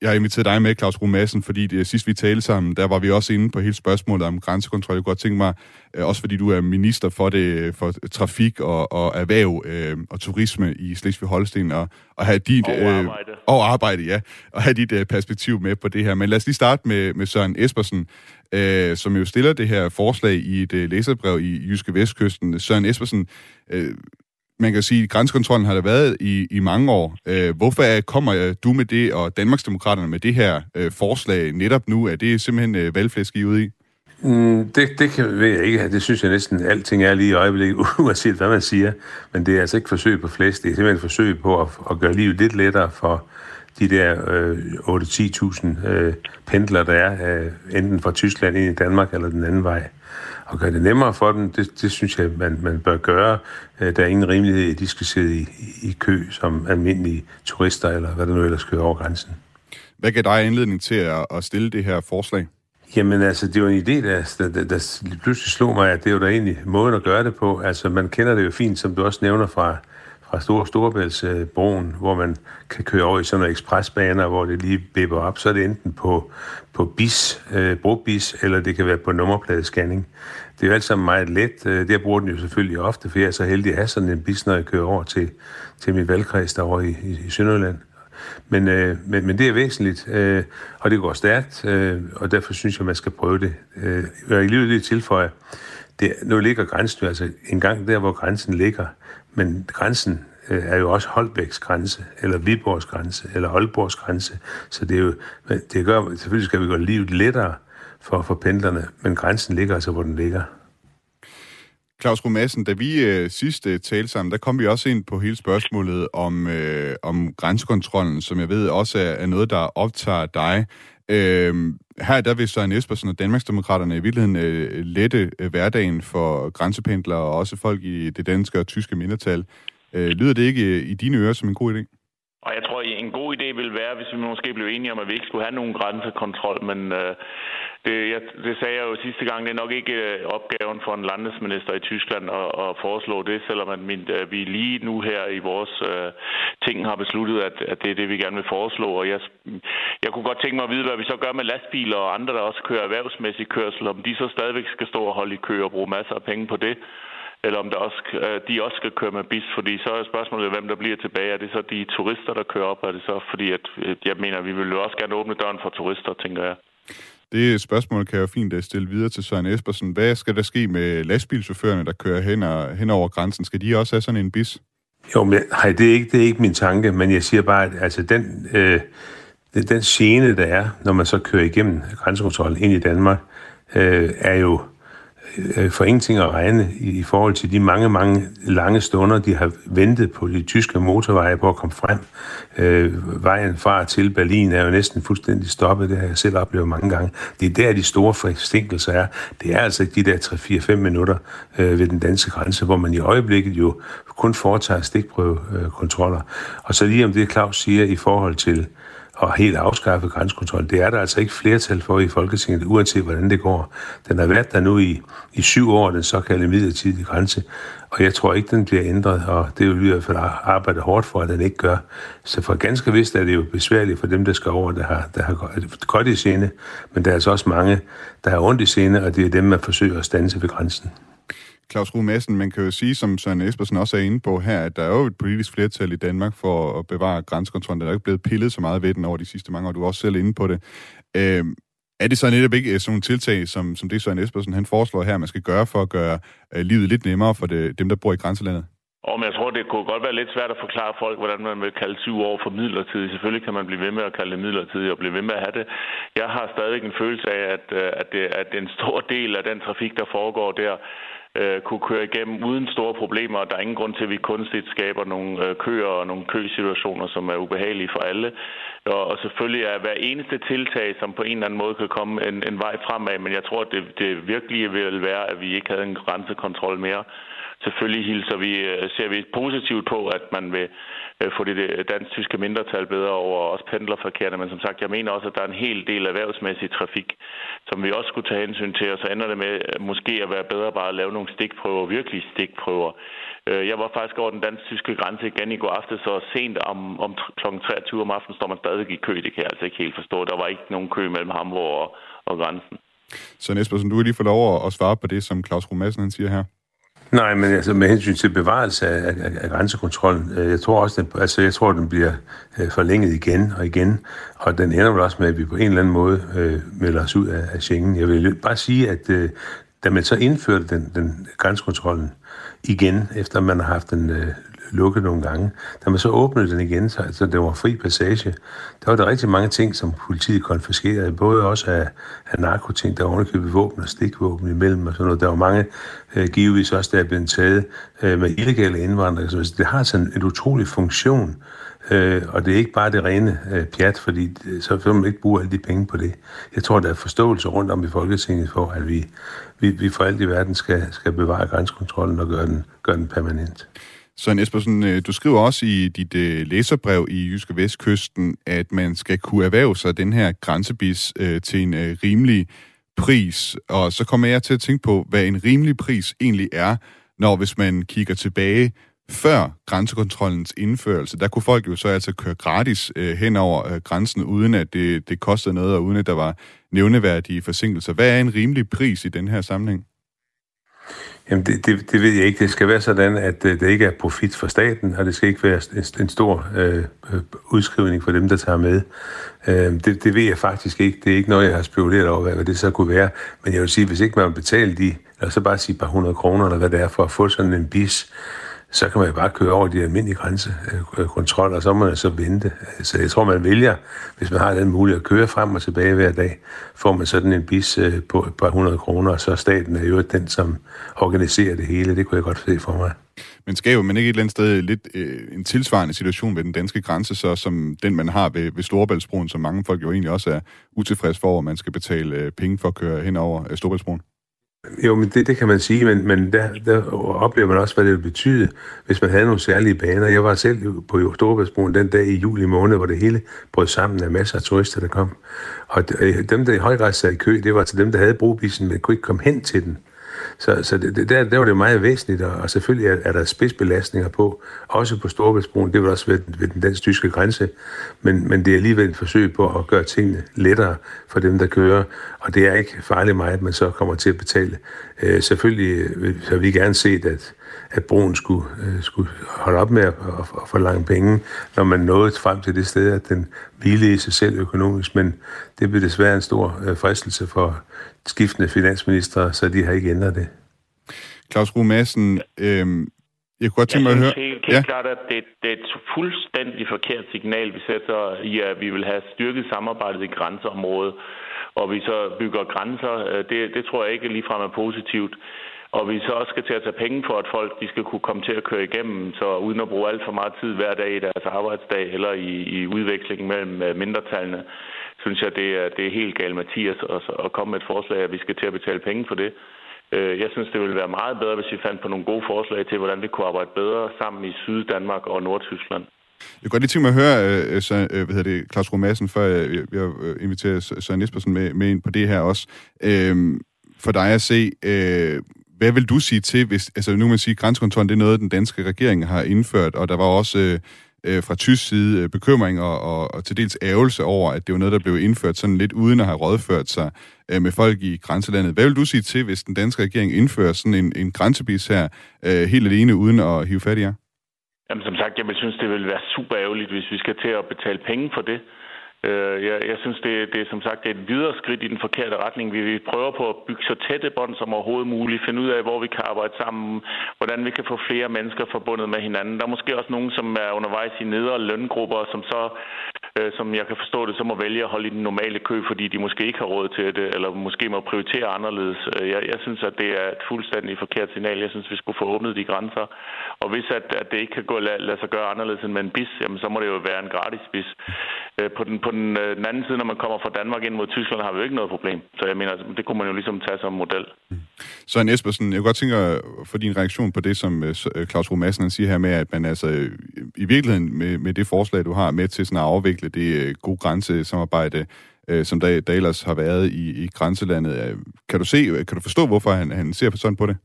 Jeg har inviteret dig med, Claus Rue Madsen, fordi det sidst vi talte sammen, der var vi også inde på hele spørgsmålet om grænsekontrol. Jeg kunne godt tænke mig, øh, også fordi du er minister for det for trafik og, og erhverv øh, og turisme i Slesvig-Holsten, og, og have dit... Og øh, arbejde. Øh, og arbejde, ja. Og have dit øh, perspektiv med på det her. Men lad os lige starte med, med Søren Espersen, øh, som jo stiller det her forslag i et øh, læserbrev i Jyske Vestkysten. Søren Espersen, øh, man kan sige, at grænsekontrollen har der været i, i mange år. Øh, hvorfor kommer du med det, og Danmarksdemokraterne med det her øh, forslag netop nu? Er det simpelthen øh, valgflæsk, I ude i? Mm, det, det kan, ved jeg ikke. Det synes jeg næsten, alting er lige i øjeblikket, uanset hvad man siger. Men det er altså ikke forsøg på flæsk. Det er simpelthen et forsøg på at, at gøre livet lidt lettere for de der øh, 8-10.000 øh, pendler, der er øh, enten fra Tyskland ind i Danmark eller den anden vej og gøre det nemmere for dem, det, det synes jeg, man, man bør gøre. Øh, der er ingen rimelighed i, at de skal sidde i, i kø som almindelige turister, eller hvad der nu ellers kører over grænsen. Hvad gav dig anledning til at, at stille det her forslag? Jamen altså, det var en idé, der, der, der, der pludselig slog mig, at det var da egentlig måden at gøre det på. Altså, man kender det jo fint, som du også nævner fra, fra Stor Storebæltsbroen, hvor man kan køre over i sådan nogle ekspresbaner, hvor det lige bipper op, så er det enten på, på bis, øh, brobis, eller det kan være på nummerpladescanning. Det er jo alt sammen meget let. Øh, der det bruger den jo selvfølgelig ofte, for jeg er så heldig at have sådan en bis, når jeg kører over til, til min valgkreds derovre i, i, i Sønderjylland. Men, øh, men, men det er væsentligt, øh, og det går stærkt, øh, og derfor synes jeg, man skal prøve det. Øh, jeg vil lige tilføje, det, nu ligger grænsen jo altså en gang der, hvor grænsen ligger, men grænsen øh, er jo også Holbæks grænse, eller Viborgs grænse, eller Aalborgs grænse. Så det er jo, det gør, selvfølgelig skal vi gøre livet lettere for, for pendlerne, men grænsen ligger altså, hvor den ligger. Claus Rumassen, da vi øh, sidst øh, talte sammen, der kom vi også ind på hele spørgsmålet om, øh, om grænsekontrollen, som jeg ved også er, er noget, der optager dig. Øh, her der vil Søren Espersen og Danmarksdemokraterne i virkeligheden øh, lette øh, hverdagen for grænsependlere og også folk i det danske og tyske mindretal. Øh, lyder det ikke øh, i dine ører som en god idé? Og jeg tror, en god idé ville være, hvis vi måske blev enige om, at vi ikke skulle have nogen grænsekontrol, men øh, det, jeg, det sagde jeg jo sidste gang, det er nok ikke øh, opgaven for en landesminister i Tyskland at, at foreslå det, selvom at min, øh, vi lige nu her i vores øh, ting har besluttet, at, at det er det, vi gerne vil foreslå. Og jeg, jeg kunne godt tænke mig at vide, hvad vi så gør med lastbiler og andre, der også kører erhvervsmæssig kørsel, om de så stadigvæk skal stå og holde i kø og bruge masser af penge på det eller om der også, øh, de også skal køre med bis, fordi så er spørgsmålet, hvem der bliver tilbage. Er det så de turister, der kører op? Er det så fordi, at jeg mener, vi vil jo også gerne åbne døren for turister, tænker jeg. Det spørgsmål kan jeg jo fint stille videre til Søren Espersen. Hvad skal der ske med lastbilchaufførerne, der kører hen, og, hen over grænsen? Skal de også have sådan en bis? Jo, men hej, det, er ikke, det er ikke min tanke, men jeg siger bare, at altså, den, øh, den, scene, der er, når man så kører igennem grænsekontrol ind i Danmark, øh, er jo øh, Øh, for ingenting at regne i, forhold til de mange, mange lange stunder, de har ventet på de tyske motorveje på at komme frem. Øh, vejen fra til Berlin er jo næsten fuldstændig stoppet, det har jeg selv oplevet mange gange. Det er der, de store forsinkelser er. Det er altså ikke de der 3-4-5 minutter øh, ved den danske grænse, hvor man i øjeblikket jo kun foretager stikprøvekontroller. Og så lige om det, Claus siger i forhold til og helt afskaffe grænsekontrol. Det er der altså ikke flertal for i Folketinget, uanset hvordan det går. Den har været der nu i, i syv år, den såkaldte midlertidige grænse, og jeg tror ikke, den bliver ændret, og det vil vi i hvert fald arbejde hårdt for, at den ikke gør. Så for ganske vist er det jo besværligt for dem, der skal over, der har, der har godt i scene, men der er altså også mange, der har ondt i scene, og det er dem, man forsøger at stanse ved grænsen. Claus Ruh Madsen, man kan jo sige, som Søren Espersen også er inde på her, at der er jo et politisk flertal i Danmark for at bevare grænsekontrollen. Der er jo ikke blevet pillet så meget ved den over de sidste mange år. Du er også selv inde på det. Øh, er det så netop ikke øh, sådan nogle tiltag, som, som det Søren Espersen han foreslår her, man skal gøre for at gøre øh, livet lidt nemmere for det, dem, der bor i grænselandet? Og men jeg tror, det kunne godt være lidt svært at forklare folk, hvordan man vil kalde 20 år for midlertidigt. Selvfølgelig kan man blive ved med at kalde det midlertidigt og blive ved med at have det. Jeg har stadig en følelse af, at, øh, at, det, at en stor del af den trafik, der foregår der, øh, kunne køre igennem uden store problemer, og der er ingen grund til, at vi kunstigt skaber nogle øh, køer og nogle køsituationer, som er ubehagelige for alle. Og, og selvfølgelig er hver eneste tiltag, som på en eller anden måde kan komme en, en vej fremad, men jeg tror, at det, det virkelig vil være, at vi ikke havde en grænsekontrol mere. Selvfølgelig hilser vi, øh, ser vi positivt på, at man vil øh, få det øh, dansk-tyske mindretal bedre over også pendlerforkerne, men som sagt, jeg mener også, at der er en hel del erhvervsmæssig trafik, som vi også skulle tage hensyn til, og så ender det med måske at være bedre bare at lave nogle stikprøver, virkelig stikprøver. Jeg var faktisk over den dansk-tyske grænse igen i går aftes, så sent om, om kl. 23 om aftenen står man stadig i kø. Det kan jeg altså ikke helt forstå. Der var ikke nogen kø mellem Hamburg og, og grænsen. Så Nespersen, du vil lige få lov at svare på det, som Claus Romassen han siger her. Nej, men altså med hensyn til bevarelse af, af, af grænsekontrollen, øh, jeg tror også, den, altså jeg tror, den bliver øh, forlænget igen og igen, og den ender vel også med, at vi på en eller anden måde øh, melder os ud af, af Schengen. Jeg vil bare sige, at øh, da man så indførte den, den grænsekontrollen igen, efter man har haft den øh, lukket nogle gange. Da man så åbnede den igen, så altså, det var fri passage, der var der rigtig mange ting, som politiet konfiskerede, både også af, af narkoting, der var underkøbet våben og stikvåben imellem og sådan noget. Der var mange, øh, givetvis også, der er blevet taget øh, med illegale indvandrere. Så det har sådan en utrolig funktion, øh, og det er ikke bare det rene øh, pjat, fordi øh, så vil man ikke bruge alle de penge på det. Jeg tror, der er forståelse rundt om i Folketinget for, at vi, vi, vi for alt i verden skal, skal bevare grænsekontrollen og gøre den, gøre den permanent. Søren Espersen, øh, du skriver også i dit øh, læserbrev i Jyske Vestkysten, at man skal kunne erhverve sig den her grænsebis øh, til en rimelig pris. Og så kommer jeg til at tænke på, hvad en rimelig pris egentlig er, når hvis man kigger tilbage før grænsekontrollens indførelse, der kunne folk jo så altså køre gratis øh, hen over øh, grænsen, uden at det, det kostede noget, og uden at der var nævneværdige forsinkelser. Hvad er en rimelig pris i den her sammenhæng? Jamen, det, det, det ved jeg ikke. Det skal være sådan, at øh, det ikke er profit for staten, og det skal ikke være en, en stor øh, øh, udskrivning for dem, der tager med. Øh, det, det ved jeg faktisk ikke. Det er ikke noget, jeg har spekuleret over, hvad det så kunne være. Men jeg vil sige, hvis ikke man betaler de, eller så bare sige par hundrede kroner, eller hvad det er, for at få sådan en bis, så kan man jo bare køre over de almindelige grænsekontroller, og så må man så vente. Så jeg tror, man vælger, hvis man har den mulighed at køre frem og tilbage hver dag, får man sådan en bis øh, på et par hundrede kroner, og så staten er jo den, som organiserer det hele. Det kunne jeg godt se for mig. Men skaber man ikke et eller andet sted lidt øh, en tilsvarende situation ved den danske grænse, så som den, man har ved, ved Storebæltsbroen, som mange folk jo egentlig også er utilfredse for, at man skal betale øh, penge for at køre hen over øh, Storebæltsbroen? Jo, men det, det kan man sige, men, men der, der oplever man også, hvad det vil betyde, hvis man havde nogle særlige baner. Jeg var selv på Storebæltsbroen den dag i juli måned, hvor det hele brød sammen af masser af turister, der kom. Og øh, dem, der i høj grad sad i kø, det var til dem, der havde brobisen, men kunne ikke komme hen til den. Så, så det, der, der var det meget væsentligt, og selvfølgelig er, er der spidsbelastninger på, også på Storebæltsbroen, det var også ved, ved den dansk-tyske grænse, men, men det er alligevel et forsøg på at gøre tingene lettere for dem, der kører, og det er ikke farligt meget, at man så kommer til at betale. Øh, selvfølgelig øh, har vi gerne set, at, at broen skulle, øh, skulle holde op med at, at, at forlange penge, når man nåede frem til det sted, at den hvilede i sig selv økonomisk, men det blev desværre en stor øh, fristelse for skiftende finansminister, så de har ikke ændret det. Claus Rue Madsen, øh, jeg kunne godt tænke mig at høre... Jeg helt, helt ja. klart, at det, det er et fuldstændig forkert signal, vi sætter i, at vi vil have styrket samarbejdet i grænseområdet, og vi så bygger grænser. Øh, det, det tror jeg ikke ligefrem er positivt. Og vi så også skal til at tage penge for, at folk de skal kunne komme til at køre igennem, så uden at bruge alt for meget tid hver dag i deres arbejdsdag eller i, i udvekslingen mellem øh, mindretallene, synes jeg, det er, det er helt galt, Mathias, at, at komme med et forslag, at vi skal til at betale penge for det. Øh, jeg synes, det ville være meget bedre, hvis vi fandt på nogle gode forslag til, hvordan vi kunne arbejde bedre sammen i Syddanmark og Nordtyskland. Jeg kunne godt lige tænke mig at høre, øh, øh så, øh, hvad hedder det, Claus Romassen, før jeg, jeg inviterer Søren Espersen med, med ind på det her også. Øhm, for dig at se, øh, hvad vil du sige til, hvis, altså nu man sige, grænsekontrollen, det er noget, den danske regering har indført, og der var også øh, øh, fra tysk side øh, bekymring og, og, og til dels ærgelse over, at det var noget, der blev indført sådan lidt uden at have rådført sig øh, med folk i grænselandet. Hvad vil du sige til, hvis den danske regering indfører sådan en, en grænsebis her øh, helt alene uden at hive fat i jer? Jamen som sagt, jeg vil synes, det vil være super ærgerligt, hvis vi skal til at betale penge for det. Øh, jeg, jeg synes, det, det er som sagt et videre skridt i den forkerte retning. Vi, vi prøver på at bygge så tætte bånd som overhovedet muligt, finde ud af, hvor vi kan arbejde sammen, hvordan vi kan få flere mennesker forbundet med hinanden. Der er måske også nogen, som er undervejs i nedre løngrupper, som så, øh, som jeg kan forstå det, så må vælge at holde i den normale kø, fordi de måske ikke har råd til det, eller måske må prioritere anderledes. Øh, jeg, jeg synes, at det er et fuldstændig forkert signal. Jeg synes, vi skulle få åbnet de grænser. Og hvis at, at det ikke kan gå lade, lade sig gøre anderledes end med en bis, jamen, så må det jo være en gratis bis. Øh, på den, på den, øh, den anden side, når man kommer fra Danmark ind mod Tyskland, har vi jo ikke noget problem. Så jeg mener, det kunne man jo ligesom tage som model. Så Søren Espersen, jeg kunne godt tænke at få din reaktion på det, som øh, øh Claus Romassen siger her med, at man altså øh, i virkeligheden med, med det forslag, du har med til sådan at afvikle det øh, gode grænsesamarbejde, øh, som der, der ellers har været i, i grænselandet. Øh, kan du se, kan du forstå, hvorfor han, han ser sådan på det?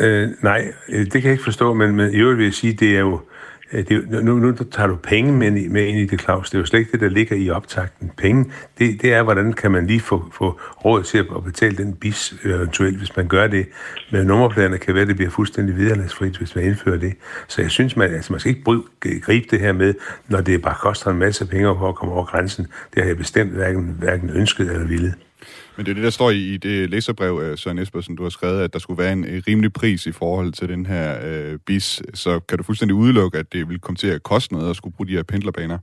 Øh, nej, det kan jeg ikke forstå, men, men i øvrigt vil jeg sige, det er jo Øh, Øh, det, nu, nu tager du penge med, med ind i det, Claus. Det er jo slet ikke det, der ligger i optakten. Penge, det, det er, hvordan kan man lige få, få råd til at betale den bis eventuelt, hvis man gør det. Men nummerpladerne kan være, at det bliver fuldstændig viderelæsfrit, hvis man indfører det. Så jeg synes, man, altså, man skal ikke bryde, gribe det her med, når det bare koster en masse penge for at komme over grænsen. Det har jeg bestemt hverken, hverken ønsket eller ville. Men det er det, der står i det læserbrev, øh, Søren Espersen, du har skrevet, at der skulle være en rimelig pris i forhold til den her øh, bis. Så kan du fuldstændig udelukke, at det vil komme til at koste noget at skulle bruge de her pendlerbaner?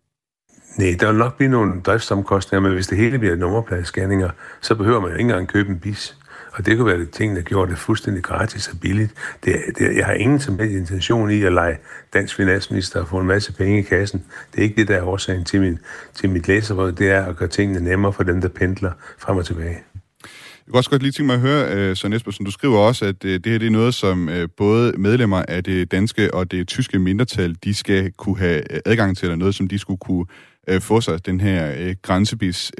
Nej, der vil nok blive nogle driftsomkostninger, men hvis det hele bliver nummerpladescanninger, så behøver man jo ikke engang købe en bis. Og det kunne være det ting, der gjorde det fuldstændig gratis og billigt. Det, det, jeg har ingen som helst intention i at lege dansk finansminister og få en masse penge i kassen. Det er ikke det, der er årsagen til, min, til mit læserråd. Det er at gøre tingene nemmere for dem, der pendler frem og tilbage. Jeg kunne også godt lige tænke mig at høre, øh, Søren Espersen, du skriver også, at øh, det her det er noget, som øh, både medlemmer af det danske og det tyske mindretal, de skal kunne have adgang til, eller noget, som de skulle kunne få sig, den her grænsebis.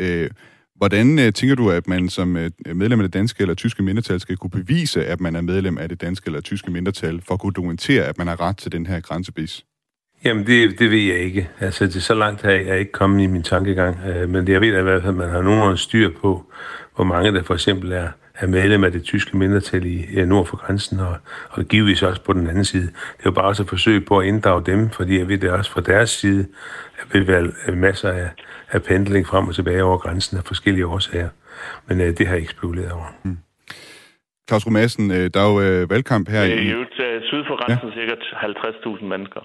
Hvordan øh, tænker du, at man som øh, medlem af det danske eller tyske mindretal skal kunne bevise, at man er medlem af det danske eller tyske mindretal, for at kunne dokumentere, at man har ret til den her grænsebis? Jamen, det, det ved jeg ikke. Altså, det er så langt har jeg ikke kommet i min tankegang. Øh, men det, jeg ved i hvert fald, at man har nogenlunde styr på, hvor mange der for eksempel er, er medlem af det tyske mindretal i nord for grænsen, og, og givetvis også på den anden side. Det er jo bare også et forsøg på at inddrage dem, fordi jeg ved det også fra deres side, at vil være masser af, af pendling frem og tilbage over grænsen af forskellige årsager. Men øh, det har jeg ikke spekuleret over. Hmm. Claus Romassen, øh, der er jo øh, valgkamp her. Det er jo syd for grænsen ja. sikkert 50.000 mennesker.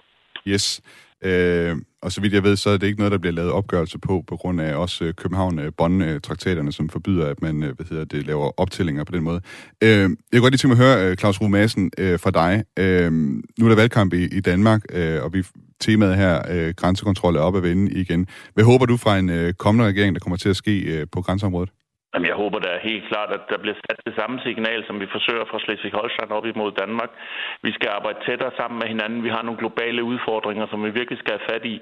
Yes. Øh, og så vidt jeg ved, så er det ikke noget, der bliver lavet opgørelse på, på grund af også øh, København-Bonn-traktaterne, øh, som forbyder, at man øh, hvad hedder det, laver optællinger på den måde. Øh, jeg kunne godt lige tænke mig at høre, Claus Rue Madsen, øh, fra dig. Øh, nu er der valgkamp i, i Danmark, øh, og vi temaet her, øh, grænsekontrol er op at vende igen. Hvad håber du fra en øh, kommende regering, der kommer til at ske øh, på grænseområdet? Jamen, jeg håber da helt klart, at der bliver sat det samme signal, som vi forsøger fra Slesvig-Holstein op imod Danmark. Vi skal arbejde tættere sammen med hinanden. Vi har nogle globale udfordringer, som vi virkelig skal have fat i.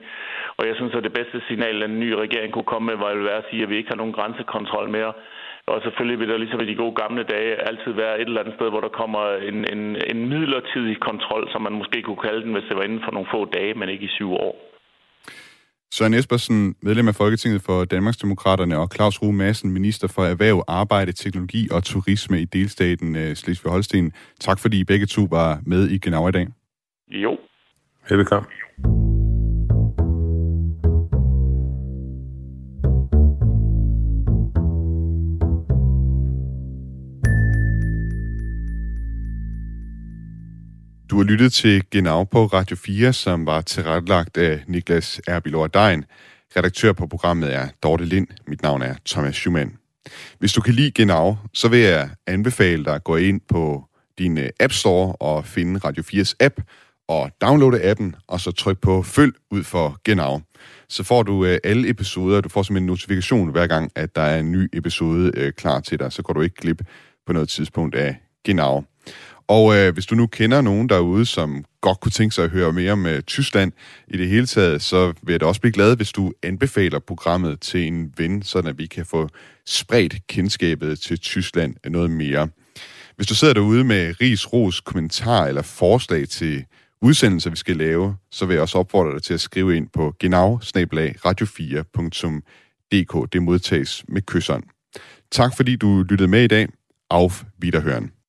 Og jeg synes, at det bedste signal, en ny regering kunne komme med, var at være at sige, at vi ikke har nogen grænsekontrol mere. Og selvfølgelig vil der ligesom i de gode gamle dage altid være et eller andet sted, hvor der kommer en, en, en midlertidig kontrol, som man måske kunne kalde den, hvis det var inden for nogle få dage, men ikke i syv år. Søren Espersen, medlem af Folketinget for Danmarksdemokraterne, og Claus Rue Madsen, minister for Erhverv, Arbejde, Teknologi og Turisme i delstaten øh, Slesvig-Holsten. Tak fordi I begge to var med i Genau i dag. Jo. Velkommen. Har lyttet til Genau på Radio 4, som var tilrettelagt af Niklas Erbilor Dein. Redaktør på programmet er Dorte Lind. Mit navn er Thomas Schumann. Hvis du kan lide Genau, så vil jeg anbefale dig at gå ind på din øh, App Store og finde Radio 4's app, og downloade appen, og så tryk på følg ud for Genau. Så får du øh, alle episoder, du får simpelthen en notifikation hver gang, at der er en ny episode øh, klar til dig, så går du ikke glip på noget tidspunkt af Genau. Og øh, hvis du nu kender nogen derude, som godt kunne tænke sig at høre mere om øh, Tyskland i det hele taget, så vil jeg da også blive glad, hvis du anbefaler programmet til en ven, så at vi kan få spredt kendskabet til Tyskland noget mere. Hvis du sidder derude med ris, ros, kommentar eller forslag til udsendelser, vi skal lave, så vil jeg også opfordre dig til at skrive ind på genau radio4.dk. Det modtages med kysseren. Tak fordi du lyttede med i dag. Auf Wiederhören.